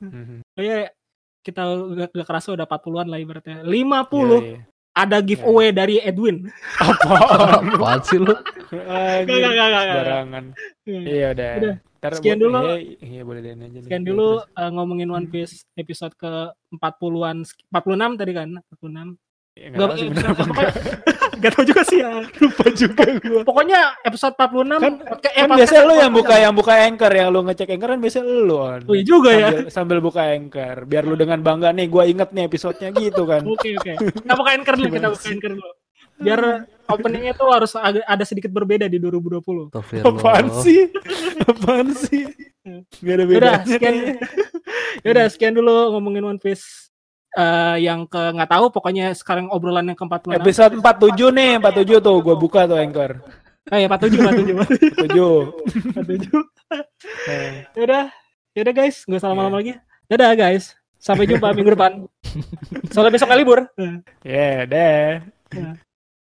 Mhm. Kayak kita gak, gak kerasa udah 40-an lah ibaratnya. 50 Iya, iya. ada giveaway dari Edwin. Apaan? Apaan sih lu? Gak, gak, gak, gak, gak. Barangan. Iya. Iya udah. Udah. Ntar Sekian dulu. Iya, iya boleh dan aja. nih. Sekian Iya, dulu eh, ngomongin One Piece episode ke 40-an 46 tadi kan 46 Ya, nggak tahu sih bener apa enggak. (laughs) Gak tau juga sih ya Lupa juga gua. Pokoknya episode 46 Kan, podca- eh, kan podcast- biasa lu yang buka podcast- yang buka anchor yang lu ngecek anchor kan biasa lu on. Oh iya juga ya Sambil, sambil buka anchor biar lu dengan bangga nih gua inget nih episodenya gitu kan. Oke oke. Kita buka anchor dulu, kita buka anchor dulu. Biar openingnya tuh harus ada sedikit berbeda di 2020. Astagfirullah. Apaan sih? Apaan sih? Gak ada Yaudah, bedanya sekian. kayaknya. Yaudah, sekian dulu ngomongin One Piece. Eh, yang ke nggak tahu pokoknya sekarang obrolan yang ke-46. Episode 47 nih, 47 tuh gua buka tuh anchor. Eh, 47 47 47. 47. Yaudah, yaudah guys, nggak usah lama-lama lagi. Dadah guys. Sampai jumpa minggu depan. (laughs) Soalnya besok libur. Ya, deh.